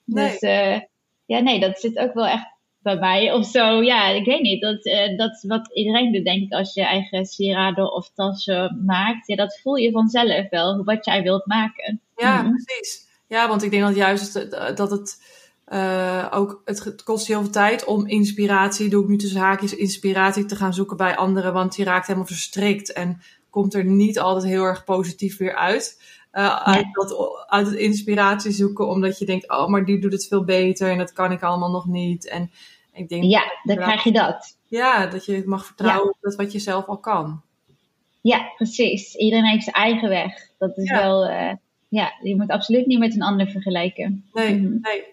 Nee. Dus uh, ja, nee, dat zit ook wel echt bij mij of zo. Ja, ik weet niet. Dat, uh, dat is wat iedereen doet, denk ik, als je eigen sieraden of tassen maakt. Ja, dat voel je vanzelf wel, wat jij wilt maken. Ja, mhm. precies. Ja, want ik denk dat juist eh, dat het uh, ook, het, kost heel veel tijd om inspiratie, doe ik nu tussen haakjes, inspiratie te gaan zoeken bij anderen, want die raakt helemaal verstrikt en komt er niet altijd heel erg positief weer uit. Uh, uit, dat, uit het inspiratie zoeken, omdat je denkt, oh, maar die doet het veel beter en dat kan ik allemaal nog niet. En ik denk, ja, dan krijg je dat. Ja, dat je mag vertrouwen op dat wat je zelf al kan. Ja, precies. Iedereen heeft zijn eigen weg. Dat is wel, uh, ja, je moet absoluut niet met een ander vergelijken. Nee, mhm. nee.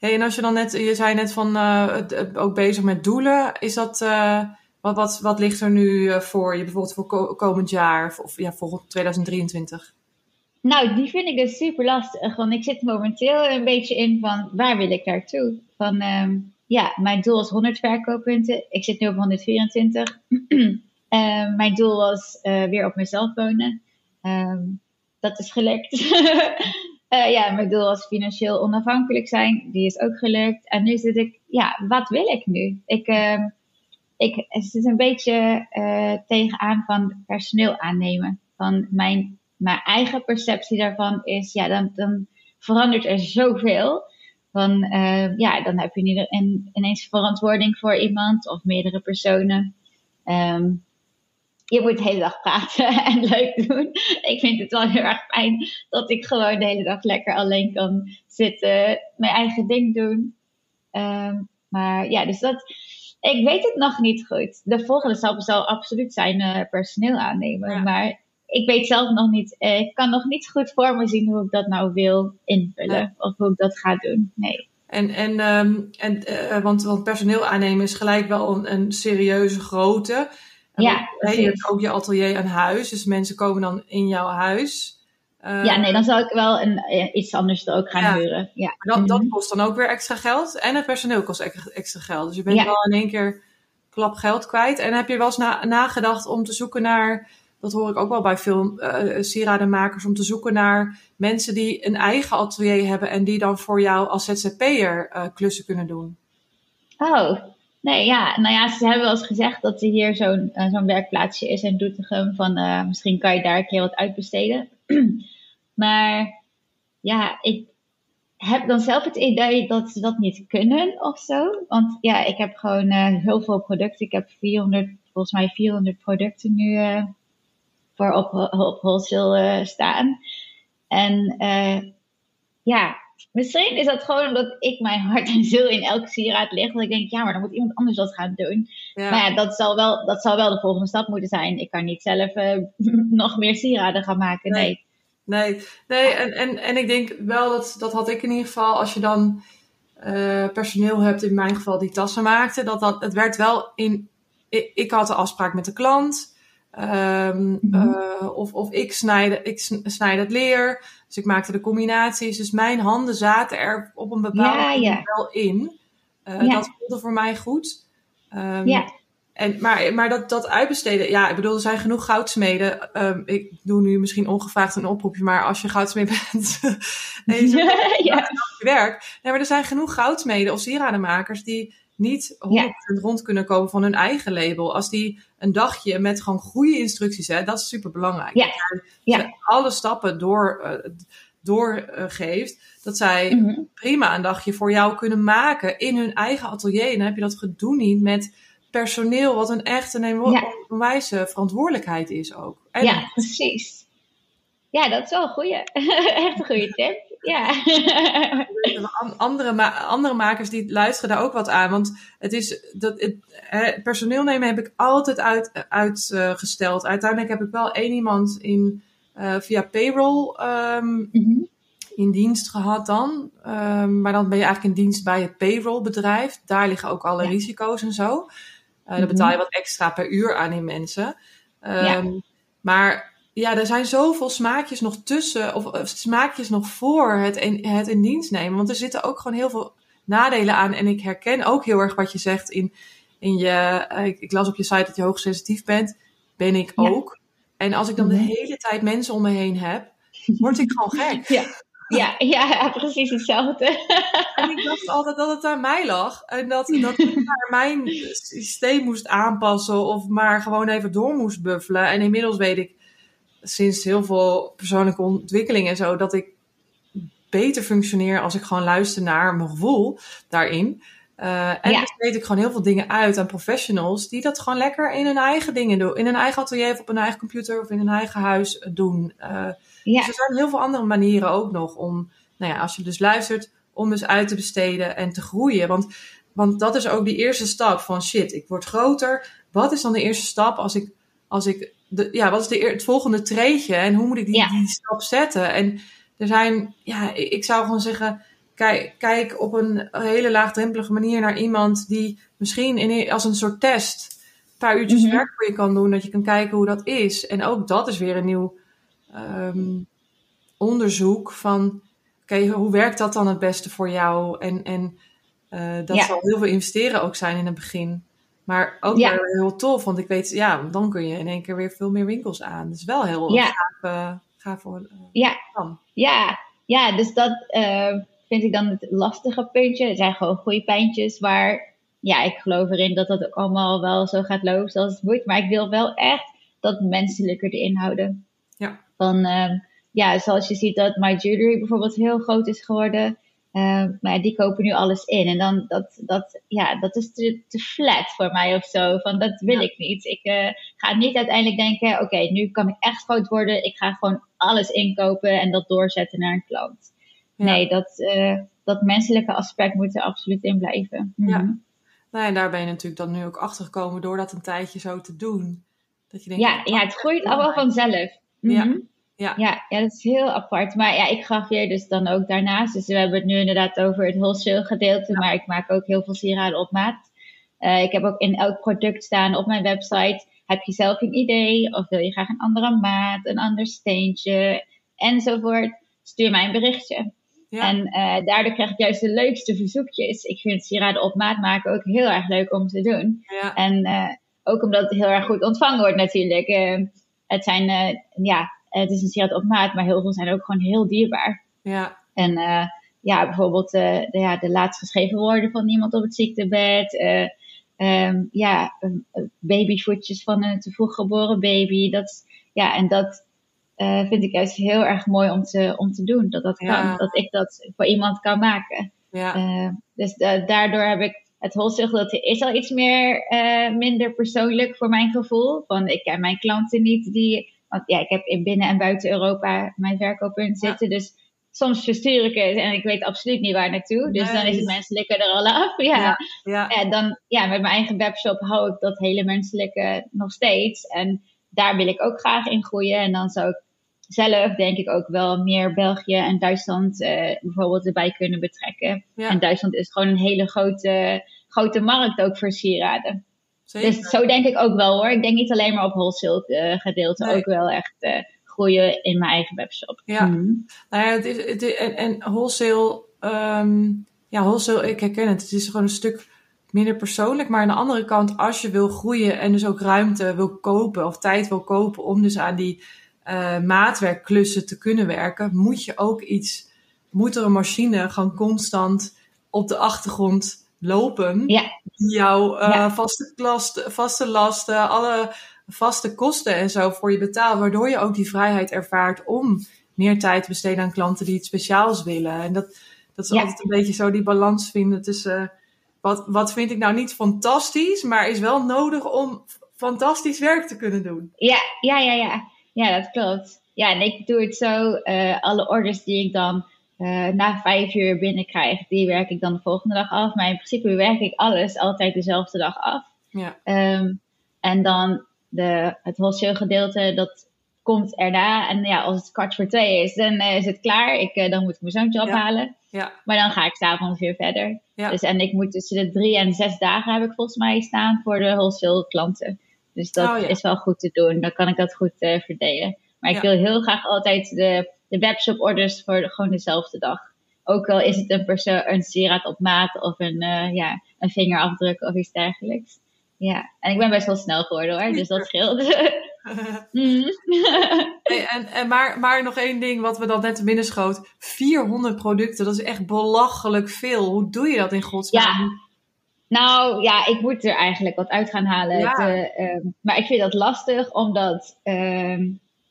Hey, en als je dan net, je zei net van uh, ook bezig met doelen, is dat, uh, wat, wat, wat ligt er nu uh, voor je bijvoorbeeld voor komend jaar of, of ja, volgend 2023? Nou, die vind ik dus super lastig. Want ik zit momenteel een beetje in van waar wil ik naartoe? Van um, ja, mijn doel is 100 verkooppunten. Ik zit nu op 124. mijn doel was weer op mezelf wonen. Um, dat is gelukt. Uh, ja, mijn doel was financieel onafhankelijk zijn. Die is ook gelukt. En nu zit ik, ja, wat wil ik nu? Ik, uh, ik zit een beetje uh, tegenaan van personeel aannemen. Van mijn, mijn eigen perceptie daarvan is, ja, dan, dan verandert er zoveel. Van, uh, ja, dan heb je ineens verantwoording voor iemand of meerdere personen. Um, je moet de hele dag praten en leuk doen. Ik vind het wel heel erg fijn dat ik gewoon de hele dag lekker alleen kan zitten, mijn eigen ding doen. Um, maar ja, dus dat. Ik weet het nog niet goed. De volgende stap zal absoluut zijn uh, personeel aannemen. Maar ik weet zelf nog niet. Uh, ik kan nog niet goed voor me zien hoe ik dat nou wil invullen. Of hoe ik dat ga doen. Nee. En, en, um, en uh, want, want personeel aannemen is gelijk wel een, een serieuze Ja, je hebt ook je atelier aan huis, dus mensen komen dan in jouw huis. Uh, ja, nee, dan zou ik wel een, eh, iets anders er ook gaan ja. huren. Ja. Dat, dat, mhm. kost dan ook weer extra geld en het personeel kost extra geld. Dus je bent wel in één keer klap geld kwijt. En heb je wel eens na, nagedacht om te zoeken naar, dat hoor ik ook wel bij veel uh, sieradenmakers, om te zoeken naar mensen die een eigen atelier hebben en die dan voor jou als ZZP'er uh, klussen kunnen doen? Oh, Nee, ja, nou ja, ze hebben wel eens gezegd dat er hier zo'n uh, zo'n werkplaatsje is in Doetinchem. Van uh, misschien kan je daar een keer wat uitbesteden. maar ja, ik heb dan zelf het idee dat ze dat niet kunnen of zo. Want ja, ik heb gewoon uh, heel veel producten. Ik heb 400 volgens mij 400 producten nu voor op, op wholesale staan. En ja, misschien is dat gewoon omdat ik mijn hart en ziel in elke sieraad ligt. Dat ik denk, ja, maar dan moet iemand anders dat gaan doen. Maar ja, dat zal, wel, dat zal wel de volgende stap moeten zijn. Ik kan niet zelf nog meer sieraden gaan maken, nee. Nee, nee en, en, en ik denk wel dat, dat had ik in ieder geval, als je dan uh, personeel hebt, in mijn geval die tassen maakte, dat, dat het werd wel in. Ik, ik had de afspraak met de klant. Um, mm-hmm. uh, of, of ik snijde, ik snijd het leer. Dus ik maakte de combinaties. Dus mijn handen zaten er op een bepaalde ja, ja. wel in. Uh, ja. Dat voelde voor mij goed. Um, ja. En, maar maar dat, dat uitbesteden, ja, ik bedoel, er zijn genoeg goudsmeden. Um, ik doe nu misschien ongevraagd een oproepje, maar als je goudsmeed bent en ja. je werk. Nee, maar er zijn genoeg goudsmeden of sieradenmakers die niet 100% rond kunnen komen van hun eigen label. Als die een dagje met gewoon goede instructies, hè, dat is super belangrijk. Ja. Dat ja. alle stappen door, uh, doorgeeft. Uh, dat zij mm -hmm. prima een dagje voor jou kunnen maken in hun eigen atelier. En dan heb je dat gedoe niet met personeel, wat een echt een onwijze verantwoordelijkheid is ook. En ja, precies. Ja, dat is wel een goede. echt een goede tip. Ja. andere, andere makers die luisteren daar ook wat aan. Want het is dat het, personeel nemen heb ik altijd uit, uitgesteld. Uiteindelijk heb ik wel één iemand in, uh, via payroll um, mm-hmm. in dienst gehad dan. Um, maar dan ben je eigenlijk in dienst bij het payrollbedrijf. Daar liggen ook alle ja. risico's en zo. Uh, dan betaal je wat extra per uur aan die mensen. Um, ja. Maar ja, er zijn zoveel smaakjes nog tussen, of, smaakjes nog voor het in, het in dienst nemen. Want er zitten ook gewoon heel veel nadelen aan. En ik herken ook heel erg wat je zegt in, in je. Ik, ik, las op je site dat je hoogsensitief bent. Ben ik ook. En als ik dan de mhm. hele tijd mensen om me heen heb, word ik gewoon gek. Ja. Ja, ja, precies hetzelfde. En ik dacht altijd dat het aan mij lag. En dat, dat ik maar mijn systeem moest aanpassen of maar gewoon even door moest buffelen. En inmiddels weet ik sinds heel veel persoonlijke ontwikkeling en zo dat ik beter functioneer als ik gewoon luister naar mijn gevoel daarin. Uh, en ja. dus weet ik gewoon heel veel dingen uit aan professionals die dat gewoon lekker in hun eigen dingen doen. In hun eigen atelier of op hun eigen computer of in hun eigen huis doen. Uh, ja. Dus er zijn heel veel andere manieren ook nog om, nou ja, als je dus luistert, om dus uit te besteden en te groeien. Want, want dat is ook die eerste stap van shit, ik word groter. Wat is dan de eerste stap als ik, als ik de, ja, wat is de, het volgende treedje en hoe moet ik die, ja. die stap zetten? En er zijn, ja, ik zou gewoon zeggen, kijk, kijk op een hele laagdrempelige manier naar iemand die misschien in, als een soort test een paar uurtjes mm-hmm. werk voor je kan doen, dat je kan kijken hoe dat is. En ook dat is weer een nieuw um, onderzoek van, oké, hoe werkt dat dan het beste voor jou? En, en uh, dat ja. zal heel veel investeren ook zijn in het begin. Maar ook ja. weer heel tof, want ik weet, ja, dan kun je in één keer weer veel meer winkels aan. Dus wel heel ja. gaaf, uh, gaaf voor. Uh, ja. ja, ja, dus dat uh, vind ik dan het lastige puntje. Het zijn gewoon goede pijntjes waar, ja, ik geloof erin dat dat ook allemaal wel zo gaat lopen zoals het moet. Maar ik wil wel echt dat menselijker erin houden. Ja. Van, ja, zoals je ziet dat My Jewelry bijvoorbeeld heel groot is geworden. Uh, maar die kopen nu alles in. En dan, dat, dat, ja, dat is te, te flat voor mij of zo. Van dat wil ik niet. Ik uh, ga niet uiteindelijk denken: oké, nu kan ik echt groot worden. Ik ga gewoon alles inkopen en dat doorzetten naar een klant. Ja. Nee, dat, uh, dat menselijke aspect moet er absoluut in blijven. Ja. Mm Nou, en daar ben je natuurlijk dan nu ook achter gekomen door dat een tijdje zo te doen. Dat je denkt, ja, ja, het groeit allemaal vanzelf. Mm -hmm. Ja. Ja. Ja, ja, dat is heel apart. Maar ja, ik gaf hier dus dan ook daarnaast. Dus we hebben het nu inderdaad over het wholesale gedeelte. Maar ik maak ook heel veel sieraden op maat. Uh, ik heb ook in elk product staan op mijn website. Heb je zelf een idee? Of wil je graag een andere maat, een ander steentje enzovoort? Stuur mij een berichtje. Ja. En uh, daardoor krijg ik juist de leukste verzoekjes. Ik vind sieraden op maat maken ook heel erg leuk om te doen. Ja. En uh, ook omdat het heel erg goed ontvangen wordt natuurlijk. het zijn, ja, uh, het is een sieraad op maat, maar heel veel zijn ook gewoon heel dierbaar. Ja. En uh, ja, bijvoorbeeld uh, de, ja, de laatst geschreven woorden van iemand op het ziektebed. Um, ja, babyvoetjes van een te vroeg geboren baby. Dat, ja, en dat vind ik juist heel erg mooi om te, om te doen. Dat dat kan. Dat ik dat voor iemand kan maken. Ja. dus daardoor heb ik het wholesale is al iets meer, minder persoonlijk voor mijn gevoel. Van ik ken mijn klanten niet die, want ja, ik heb in binnen en buiten Europa mijn verkooppunt zitten. Dus soms verstuur ik het en ik weet absoluut niet waar naartoe. Dus dan is het menselijke er al af. Ja. Ja, En dan, ja, met mijn eigen webshop hou ik dat hele menselijke nog steeds. En daar wil ik ook graag in groeien. En dan zou ik zelf denk ik ook wel meer België en Duitsland uh, bijvoorbeeld erbij kunnen betrekken. En Duitsland is gewoon een hele grote, grote markt ook voor sieraden. Dus zo denk ik ook wel hoor. Ik denk niet alleen maar op wholesale uh, gedeelte, ook wel echt uh, groeien in mijn eigen webshop. Ja, mm. nou ja, het is, het is, en, en wholesale, um, ja, wholesale, ik herken het. Het is gewoon een stuk minder persoonlijk. Maar aan de andere kant, als je wil groeien en dus ook ruimte wil kopen of tijd wil kopen om dus aan die uh, maatwerkklussen te kunnen werken, moet je ook iets, moet er een machine gewoon constant op de achtergrond lopen. Ja. Die jouw uh, vaste, klast, vaste lasten, alle vaste kosten en zo voor je betaalt, waardoor je ook die vrijheid ervaart om meer tijd te besteden aan klanten die iets speciaals willen. En dat, dat is altijd een beetje zo die balans vinden tussen wat, wat vind ik nou niet fantastisch, maar is wel nodig om fantastisch werk te kunnen doen. Ja, ja, ja, ja. Ja, dat klopt. Ja, en ik doe het zo. Uh, alle orders die ik dan uh, na vijf uur binnenkrijg, die werk ik dan de volgende dag af. Maar in principe werk ik alles altijd dezelfde dag af. Ja. Um, en dan de, het wholesale gedeelte, dat komt erna. En ja, als het kwart voor twee is, dan uh, is het klaar. Ik, uh, dan moet ik mijn zoontje ophalen. Ja. Maar dan ga ik s'avonds weer verder. Ja. Dus, en ik moet tussen de drie en zes dagen heb ik volgens mij staan voor de wholesale klanten. Dus dat Oh, ja. is wel goed te doen. Dan kan ik dat goed verdelen. Maar ik wil heel graag altijd de, de webshop orders voor de- gewoon dezelfde dag. Ook al is het een, perso- een sieraad op maat of een, eh, ja, een vingerafdruk of iets dergelijks. Ja, en ik ben best wel snel geworden hoor, dus dat scheelt. Mm. Hey, en, en maar, maar nog één ding wat we dan net te binnen schoot. 400 producten, dat is echt belachelijk veel. Hoe doe je dat in godsnaam? Nou ja, ik moet er eigenlijk wat uit gaan halen. Ja. Eh, ehm, maar ik vind dat lastig, omdat ehm,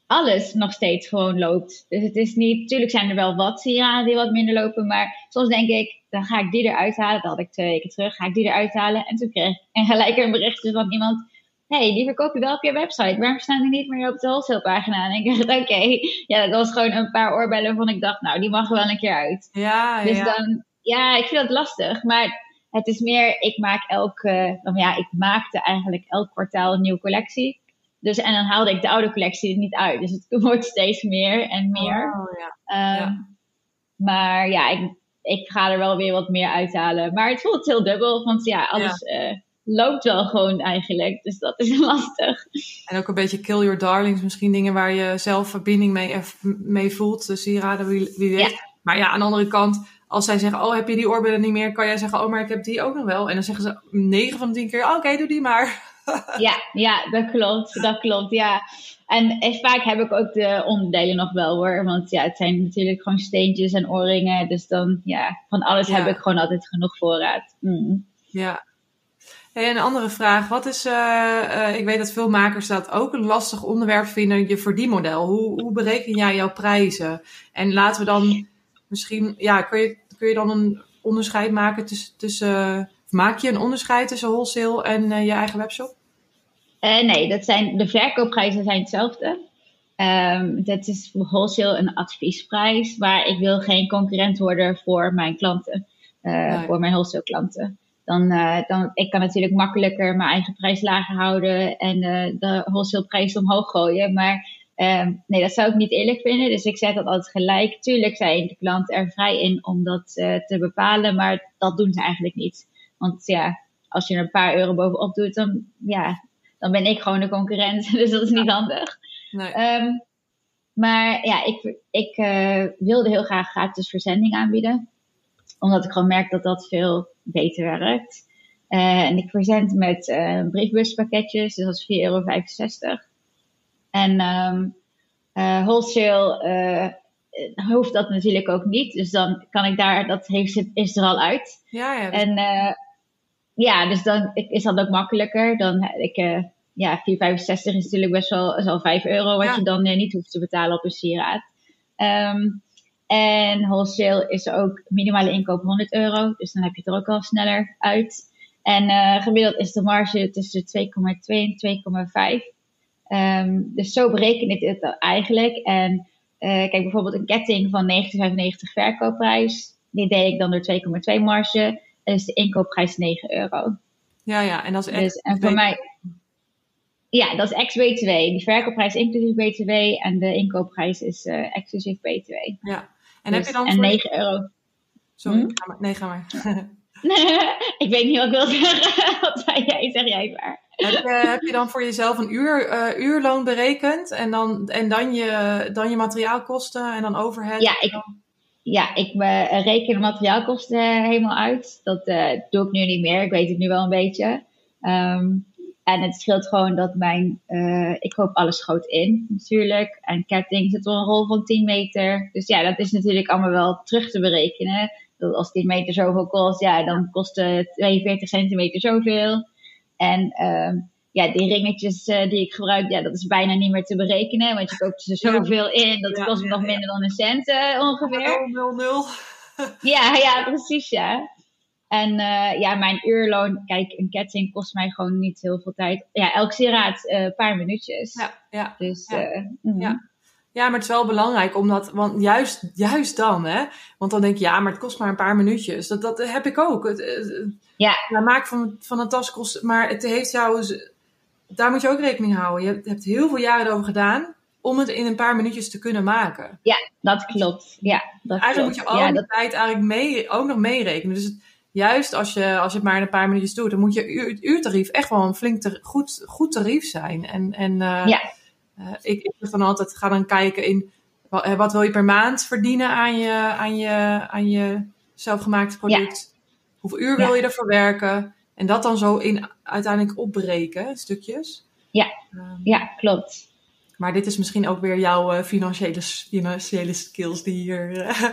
alles nog steeds gewoon loopt. Dus het is niet, natuurlijk zijn er wel wat sieraden die wat minder lopen, maar soms denk ik, dan ga ik die eruit halen. Dat had ik twee weken terug, ga ik die eruit halen. En toen kreeg ik en gelijk een berichtje van iemand, hey, die verkoop je wel op je website. Waarom staan die niet meer op de wholesale pagina? En ik dacht, oké, ja, dat was gewoon een paar oorbellen waarvan ik dacht, nou, die mag wel een keer uit. Ja, ja, Dus ja. dan, ja, ik vind dat lastig. Maar het is meer, ik maak elke, nou ja, ik maakte eigenlijk elk kwartaal een nieuwe collectie. Dus, en dan haalde ik de oude collectie er niet uit. Dus het wordt steeds meer en meer. Oh, ja. Ehm, ja. Maar ja, ik, ik ga er wel weer wat meer uithalen. Maar het voelt heel dubbel, want ja, alles eh, loopt wel gewoon eigenlijk. Dus dat is lastig. En ook een beetje kill your darlings. Misschien dingen waar je zelf verbinding mee, mee voelt. De sieraden, wie, wie weet. Maar ja, aan de andere kant, als zij zeggen, oh, heb je die oorbellen niet meer? Kan jij zeggen, oh, maar ik heb die ook nog wel. En dan zeggen ze 9 van de 10 keer, oh, oké, doe die maar. Ja, ja, dat klopt. Dat klopt, ja. En, vaak heb ik ook de onderdelen nog wel hoor. Want ja, het zijn natuurlijk gewoon steentjes en oorringen. Dus dan, ja, van alles Ja. heb ik gewoon altijd genoeg voorraad. Mm. Ja. Hey, een andere vraag. Wat is, eh, eh, ik weet dat veel makers dat ook een lastig onderwerp vinden, je verdienmodel. Hoe, hoe bereken jij jouw prijzen? En laten we dan misschien, ja, kun je, kun je dan een onderscheid maken tussen, tussen maak je een onderscheid tussen wholesale en eh, je eigen webshop? Eh, nee, dat zijn, de verkoopprijzen zijn hetzelfde. Ehm, dat is voor wholesale een adviesprijs. Maar ik wil geen concurrent worden voor mijn klanten. eh. Voor mijn wholesale klanten. Dan, eh, dan, ik kan natuurlijk makkelijker mijn eigen prijs lager houden. En de wholesale prijs omhoog gooien. Maar ehm, nee, dat zou ik niet eerlijk vinden. Dus ik zet dat altijd gelijk. Tuurlijk zijn de klanten er vrij in om dat te bepalen. Maar dat doen ze eigenlijk niet. Want ja, als je er een paar euro bovenop doet, dan, ja, dan ben ik gewoon de concurrent. Dus dat is niet handig. Nee. Ehm, maar ja, ik, ik eh, wilde heel graag gratis verzending aanbieden. Omdat ik gewoon merk dat dat veel beter werkt. Eh, en ik verzend met eh, briefbuspakketjes, dus dat is 4,65 euro. En ehm, eh, wholesale hoeft dat natuurlijk ook niet. Dus dan kan ik daar, dat heeft, is er al uit. Ja, ja. En ja, dus dan is dat ook makkelijker. Dan ik, eh ja, 4,65 is natuurlijk best wel, is al 5 euro wat Ja. je dan eh, niet hoeft te betalen op een sieraad. Ehm, en wholesale is ook minimale inkoop 100 euro. Dus dan heb je het er ook al sneller uit. En uh, gemiddeld is de marge tussen 2,2 en 2,5. Um, dus zo bereken ik het eigenlijk. En uh, kijk, bijvoorbeeld een ketting van 1995 verkoopprijs. Die deed ik dan door 2,2 marge. Is de inkoopprijs 9 euro. Ja, ja, en dat is echt. Dus, en voor mij. Ja, dat is ex-BTW. Die verkoopprijs inclusief BTW en de inkoopprijs is uh, exclusief BTW. Ja, en heb Dus- je dan. en voor- 9 euro. Sorry, Hm? ga maar. nee, ga maar. ik weet niet wat ik wil zeggen. Wat zei jij? Zeg jij maar. heb, je, heb je dan voor jezelf een uur, eh, uurloon berekend en dan, en dan, je, dan je materiaalkosten en dan overhead? Ja, ik, ja, ik eh, reken de materiaalkosten helemaal uit. Dat eh, doe ik nu niet meer. Ik weet het nu wel een beetje. Ehm, en het scheelt gewoon dat mijn... eh, ik koop alles groot in, natuurlijk. En ketting zit op een rol van 10 meter. Dus ja, dat is natuurlijk allemaal wel terug te berekenen. Dat als 10 meter zoveel kost, ja, dan kost eh, 42 centimeter zoveel. En ehm, ja, die ringetjes eh, die ik gebruik, ja, dat is bijna niet meer te berekenen. Want je koopt er zoveel in, dat Ja, kost ja, nog ja. minder dan een cent eh, ongeveer. 0, 0. Ja, ja, precies, ja. En eh, ja, mijn uurloon, kijk, een ketting kost mij gewoon niet heel veel tijd. Ja, elk sieraad een paar minuutjes. Ja, ja. Dus, Ja. mhm. Ja. Ja, maar het is wel belangrijk, omdat, want juist, juist dan, hè. Want dan denk je, ja, maar het kost maar een paar minuutjes. Dat, dat heb ik ook. Het, het- Ja. maak van, van een tas kost, maar het heeft jou, daar moet je ook rekening houden. Je hebt, heel veel jaren erover gedaan om het in een paar minuutjes te kunnen maken. dat klopt. Ja, dat Eigenlijk klopt. moet je al ja, die dat, tijd eigenlijk mee, ook nog meerekenen. Dus het, juist als je, als je het maar in een paar minuutjes doet, dan moet je uur, het uurtarief echt wel een flink goed, goed tarief zijn. En, en eh, Ja. eh, ik, ik zeg dan altijd, ga dan kijken in wat, eh, wat wil je per maand verdienen aan je, aan je, aan je zelfgemaakte product. Hoeveel uur wil je ervoor werken? En dat dan zo in uiteindelijk opbreken, stukjes. Ja. Ehm, ja, klopt. maar dit is misschien ook weer jouw eh, financiële, financiële skills die hier. eh,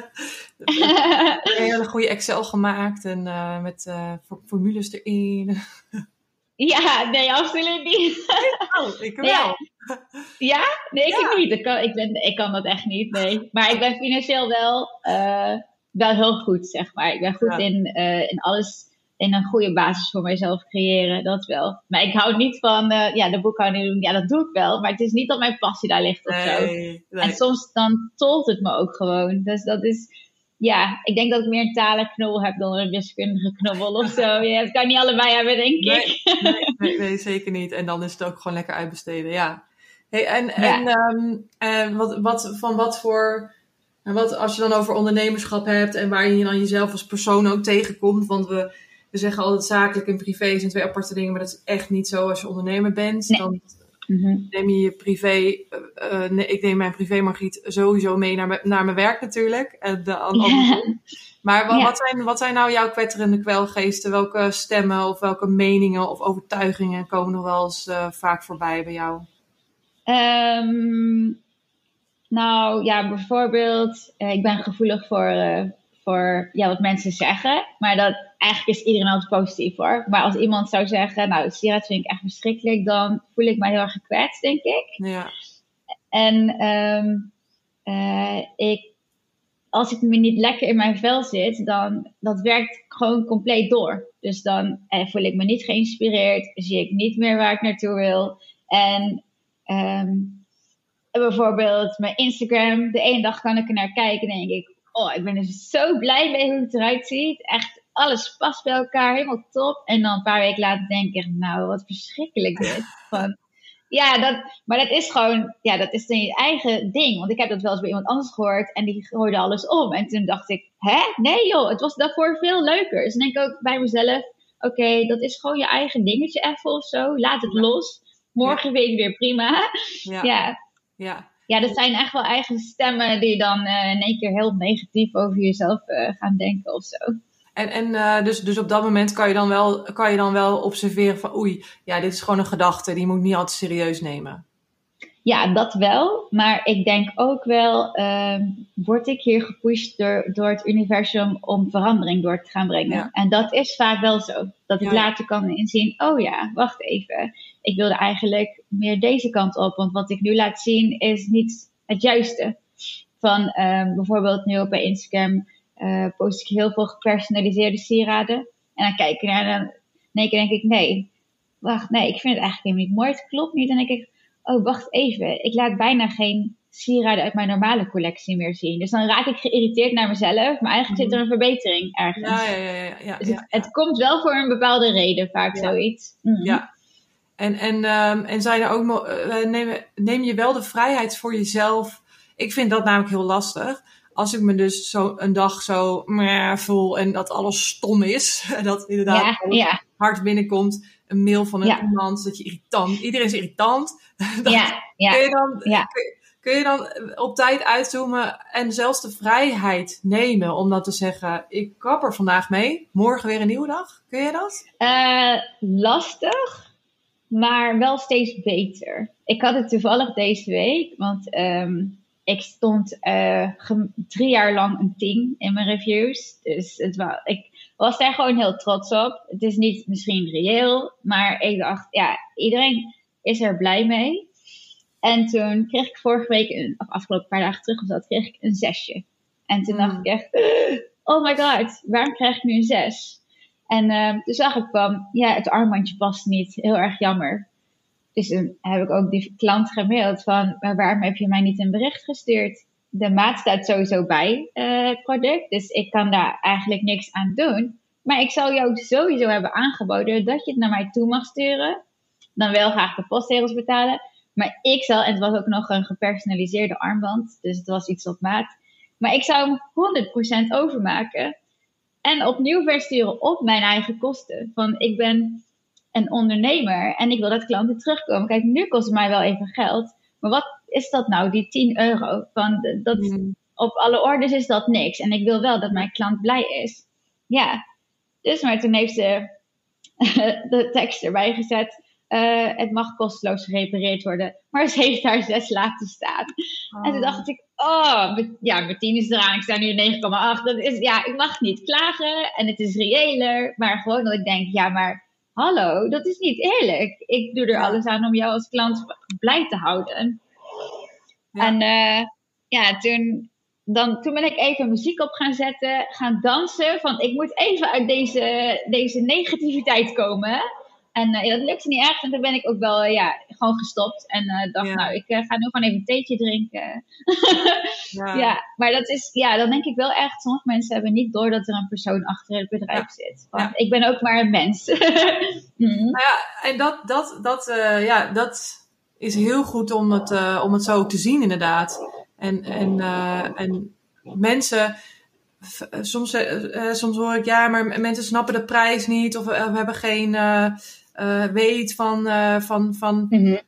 een hele goede Excel gemaakt en eh, met for- formules erin. ja, nee, absoluut niet. Oh, ik wel. Ja. Ja? Nee, ik Ja. niet. Ik kan, ik, ben, ik kan dat echt niet, nee. Maar ik ben financieel wel, wel heel goed, zeg maar. Ik ben goed Ja. in, in alles, in een goede basis voor mijzelf creëren, dat wel. Maar ik hou niet van, eh, ja, de boekhouding doen. Ja, dat doe ik wel. Maar het is niet dat mijn passie daar ligt of zo. Nee. En soms dan tolt het me ook gewoon. Dus dat is, ja, ik denk dat ik meer een talenknobbel heb dan een wiskundige knobbel of zo. Ja, dat kan niet allebei hebben, denk ik. nee, nee, nee, zeker niet. En dan is het ook gewoon lekker uitbesteden, ja. Hey, en Ja. en ehm, eh, wat, wat, van wat voor... en Wat, als je dan over ondernemerschap hebt en waar je dan jezelf als persoon ook tegenkomt. Want we, we zeggen altijd zakelijk en privé zijn twee aparte dingen. Maar dat is echt niet zo als je ondernemer bent. Nee. Dan Mhm. neem je je privé... eh, eh, nee, ik neem mijn privé Margriet sowieso mee naar, mijn- naar mijn werk natuurlijk. De, andersom. Maar wat, zijn, wat zijn nou jouw kwetterende kwelgeesten? Welke stemmen of welke meningen of overtuigingen komen nog wel eens eh, vaak voorbij bij jou? Ehm, nou ja, bijvoorbeeld, eh, ik ben gevoelig voor, eh, voor ja, wat mensen zeggen. Maar dat eigenlijk is iedereen altijd positief hoor. Maar als iemand zou zeggen, nou, sieraad vind ik echt verschrikkelijk, dan voel ik mij heel erg gekwetst, denk ik. Ja, En ehm, eh, ik, als ik me niet lekker in mijn vel zit, dan dat werkt gewoon compleet door. Dus dan eh, voel ik me niet geïnspireerd, zie ik niet meer waar ik naartoe wil. En ehm, bijvoorbeeld mijn Instagram, de ene dag kan ik er naar kijken en denk ik, oh, ik ben er zo blij mee hoe het eruit ziet. Echt, alles past bij elkaar, helemaal top. En dan een paar weken later denk ik, nou, wat verschrikkelijk dit. Van, ja, dat, maar dat is gewoon, ja, dat is dan je eigen ding. Want ik heb dat wel eens bij iemand anders gehoord en die gooide alles om. En toen dacht ik, hè? Nee joh, het was daarvoor veel leuker. Dus dan denk ik ook bij mezelf, oké, dat is gewoon je eigen dingetje even of zo. Laat het Ja. los. Morgen weet je weer prima. ja, ja. Ja, ja. dat zijn echt wel eigen stemmen die dan eh, in één keer heel negatief over jezelf eh, gaan denken of zo. En, en eh, dus, dus op dat moment kan je, dan wel, kan je dan wel observeren van oei, ja, dit is gewoon een gedachte, die moet ik niet altijd serieus nemen. Ja, dat wel. Maar ik denk ook wel, ehm, word ik hier gepusht door, door het universum om verandering door te gaan brengen. Ja. En dat is vaak wel zo. Dat ik Ja. later kan inzien, oh ja, wacht even. Ik wilde eigenlijk meer deze kant op. Want wat ik nu laat zien is niet het juiste. Van ehm, bijvoorbeeld nu op bij Instagram eh, post ik heel veel gepersonaliseerde sieraden. En dan kijk ik naar, dan, In één denk ik, nee, wacht, nee, ik vind het eigenlijk helemaal niet mooi. Het klopt niet. En dan denk ik, oh, wacht even. Ik laat bijna geen sieraden uit mijn normale collectie meer zien. Dus dan raak ik geïrriteerd naar mezelf, maar eigenlijk zit er een verbetering ergens. Ja, ja, ja. ja, ja, dus het, het, komt wel voor een bepaalde reden, vaak zoiets. Mhm. Ja. En, en, um, en zijn er ook, uh, neem, neem je wel de vrijheid voor jezelf? Ik vind dat namelijk heel lastig als ik me dus zo een dag zo meh, voel en dat alles stom is, dat inderdaad ja, ja. hard binnenkomt, een mail van een iemand, dat je irritant, iedereen is irritant. dat, ja, ja, kun, je dan, kun, je, dan op tijd uitzoomen en zelfs de vrijheid nemen om dan te zeggen, ik kap er vandaag mee, morgen weer een nieuwe dag. Kun je dat? Uh, lastig, maar wel steeds beter. Ik had het toevallig deze week, want um, ik stond uh, drie jaar lang een 10 in mijn reviews. Dus het was, ik was daar gewoon heel trots op. Het is niet misschien reëel, maar ik dacht, ja, iedereen is er blij mee. En toen kreeg ik vorige week, een, of afgelopen paar dagen terug of dat, kreeg ik een zesje. En toen dacht ik echt, oh my god, waarom krijg ik nu een zes? En uh, toen zag ik van, ja, het armbandje past niet. Heel erg jammer. Dus toen heb ik ook die klant gemaild van, maar waarom heb je mij niet een bericht gestuurd? De maat staat sowieso bij uh, het product, dus ik kan daar eigenlijk niks aan doen. Maar ik zou jou sowieso hebben aangeboden dat je het naar mij toe mag sturen. Dan wel graag de postzegels betalen. Maar ik zal, en het was ook nog een gepersonaliseerde armband, dus het was iets op maat. Maar ik zou hem 100% overmaken en opnieuw versturen op mijn eigen kosten. Van ik ben een ondernemer en ik wil dat klanten terugkomen. Kijk, nu kost het mij wel even geld. Maar wat is dat nou, die 10 euro? Van dat, hmm. Op alle orders is dat niks. En ik wil wel dat mijn klant blij is. Ja, dus maar toen heeft ze de tekst erbij gezet. Uh, het mag kosteloos gerepareerd worden. Maar ze heeft daar zes laten staan. En toen dacht ik, oh, ja, mijn 10 is eraan. Ik sta nu 9,8. Dat is, ja, ik mag niet klagen. En het is reëler. Maar gewoon dat ik denk, ja, maar hallo, dat is niet eerlijk. Ik doe er alles aan om jou als klant blij te houden. En uh, ja, toen, dan, toen ben ik even muziek op gaan zetten, gaan dansen. Van ik moet even uit deze, deze negativiteit komen. En uh, dat lukte niet echt. En toen ben ik ook wel ja, gewoon gestopt. En uh, dacht, nou, ik uh, ga nu gewoon even een theetje drinken. ja. ja. maar dat is, ja, dan denk ik wel echt, sommige mensen hebben niet door dat er een persoon achter het bedrijf zit. Want ik ben ook maar een mens. mm. Nou ja, en dat, dat, dat, ja, dat is heel goed om het, om het zo te zien, inderdaad. En, en, en mensen soms, uh, soms hoor ik ja, maar mensen snappen de prijs niet of we hebben geen, uh, uh, weet van, uh, van, van, mm-hmm.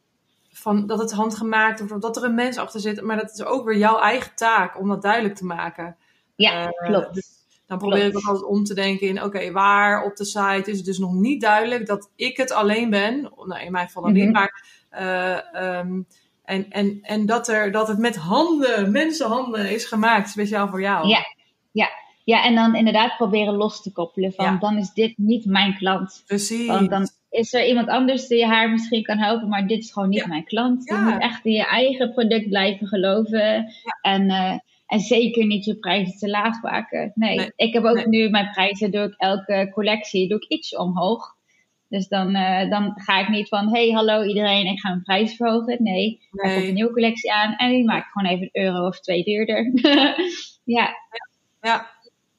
van dat het handgemaakt of dat er een mens achter zit. Maar dat is ook weer jouw eigen taak om dat duidelijk te maken. Ja, uh, klopt. Dus dan probeer klopt. ik ook altijd om te denken in, oké, okay, waar op de site is het dus nog niet duidelijk dat ik het alleen ben. Nou, in mijn geval dan niet, maar... Um, en, en, en dat, er, dat het met handen, mensenhanden is gemaakt, speciaal voor jou. Ja, ja. Ja, en dan inderdaad proberen los te koppelen van ja. dan is dit niet mijn klant. Precies. Want dan is er iemand anders die je haar misschien kan helpen, maar dit is gewoon niet ja. mijn klant. Je moet echt in je eigen product blijven geloven. En, uh, en zeker niet je prijzen te laag maken. Nee, nee. ik heb ook nee. nu mijn prijzen, doe ik elke collectie, doe ik iets omhoog. Dus dan, uh, dan ga ik niet van, hey hallo iedereen, ik ga mijn prijs verhogen. Nee, nee. er komt een nieuwe collectie aan en die maak ik gewoon even een euro of twee duurder. ja. Ja,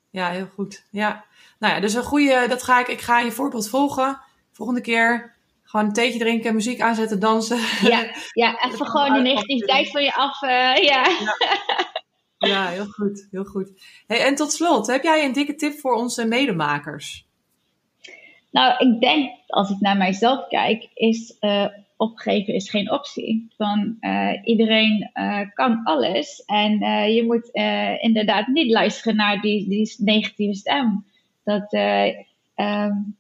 ja, heel goed. Ja. Nou ja, dus een goede, dat ga ik, ik ga je voorbeeld volgen. Volgende keer gewoon een theetje drinken, muziek aanzetten, dansen. Ja, ja even gewoon die negativiteit van je af. Uh, ja. ja. Ja, heel goed, heel goed. Hey, en tot slot, heb jij een dikke tip voor onze medemakers? Nou, ik denk, als ik naar mijzelf kijk, is uh, opgeven is geen optie. Van uh, iedereen uh, kan alles en uh, je moet inderdaad niet luisteren naar die, die negatieve stem. Dat um,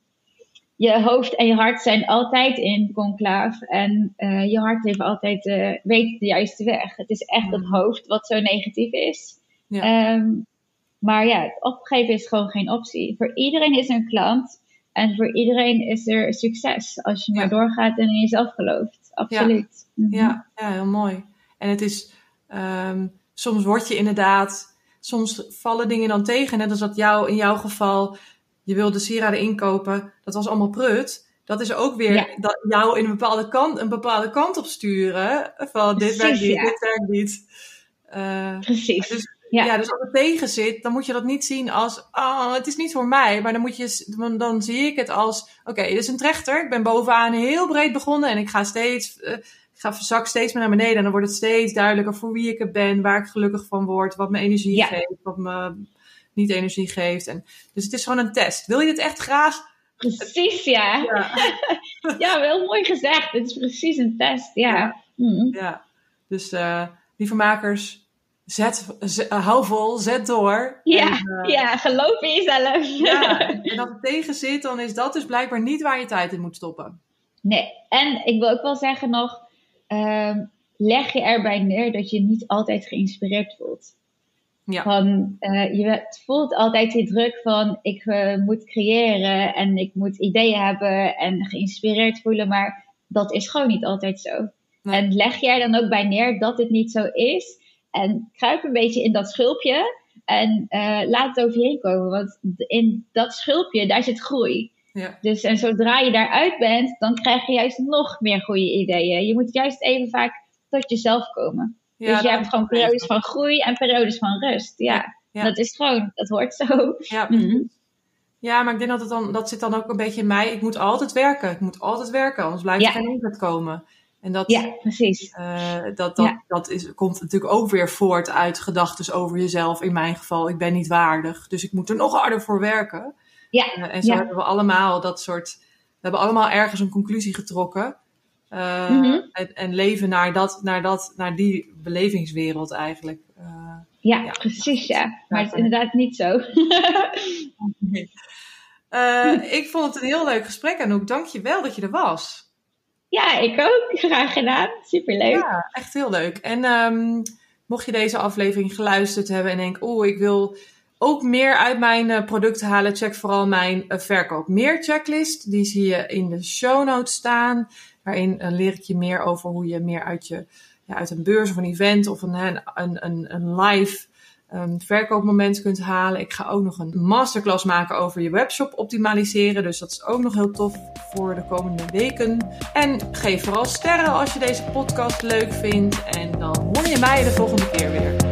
je hoofd en je hart zijn altijd in conclave en je hart heeft altijd weet de juiste weg. Het is echt het hoofd wat zo negatief is. Ja. Um, maar ja, opgeven is gewoon geen optie. Voor iedereen is een klant en voor iedereen is er succes als je ja. maar doorgaat en in jezelf gelooft. Absoluut. Ja, mm-hmm. ja, ja, heel mooi. En het is, um, soms word je inderdaad, soms vallen dingen dan tegen. Net als dat jou, in jouw geval, je wilde sieraden inkopen, dat was allemaal prut. Dat is ook weer Ja. dat jou in een bepaalde kant, een bepaalde kant op sturen. Van dit werkt niet, dit werkt niet. Eh, Precies. dus, Ja. ja. dus als het tegen zit, dan moet je dat niet zien als, oh, het is niet voor mij. Maar dan, moet je, dan, dan zie ik het als, oké, dit is een trechter. Ik ben bovenaan heel breed begonnen en ik ga steeds, eh, ik ga zak steeds meer naar beneden. En dan wordt het steeds duidelijker voor wie ik het ben, waar ik gelukkig van word, wat me energie Ja. geeft, wat me niet energie geeft. En, dus het is gewoon een test. Wil je dit echt graag? Precies, ja. Ja. Ja, wel mooi gezegd. Het is precies een test, ja. Mhm. ja. Dus eh lieve makers, zet, eh, hou vol, zet door. Ja, En, eh, ja, geloof in jezelf. Ja, en als het tegen zit, dan is dat dus blijkbaar niet waar je tijd in moet stoppen. Nee, en ik wil ook wel zeggen nog, ehm, leg je erbij neer dat je niet altijd geïnspireerd voelt. Ja. Van, eh, je voelt altijd die druk van ik moet creëren en ik moet ideeën hebben en geïnspireerd voelen, maar dat is gewoon niet altijd zo. Nee. En leg er dan ook bij neer dat het niet zo is en kruip een beetje in dat schulpje en eh, laat het over je heen komen, want in dat schulpje, daar zit groei. Ja. Dus en zodra je daaruit bent, dan krijg je juist nog meer goede ideeën. Je moet juist even vaak tot jezelf komen. Ja, dus je hebt gewoon periodes van groei en periodes van rust. Ja, Ja. dat is gewoon, dat hoort zo. Ja, Mhm. ja, maar ik denk dat het dan, dat zit dan ook een beetje in mij. Ik moet altijd werken. Ik moet altijd werken, anders blijft er geen inzet komen. En dat, Ja, precies. eh, dat, dat, Ja. dat is, komt natuurlijk ook weer voort uit gedachten over jezelf. In mijn geval, ik ben niet waardig. Dus ik moet er nog harder voor werken. Ja, Eh, en zo Ja. hebben we allemaal dat soort. We hebben allemaal ergens een conclusie getrokken. Eh, Mhm. en, en leven naar, dat, naar, dat, naar die belevingswereld eigenlijk. Ja, Ja. precies, ja. Maar het is inderdaad niet zo. ik vond het een heel leuk gesprek, Anouk. Dank je wel dat je er was. Ja, ik ook. Graag gedaan. Superleuk. Ja, echt heel leuk. En ehm, mocht je deze aflevering geluisterd hebben en denken, oeh, ik wil ook meer uit mijn eh, producten halen, check vooral mijn eh, verkoop meer checklist. Die zie je in de show notes staan. Daarin eh, leer ik je meer over hoe je meer uit, je, ja, uit een beurs of een event of een, een, een live ehm, verkoopmoment kunt halen. Ik ga ook nog een masterclass maken over je webshop optimaliseren. Dus dat is ook nog heel tof voor de komende weken. En geef vooral sterren als je deze podcast leuk vindt. En dan hoor je mij de volgende keer weer.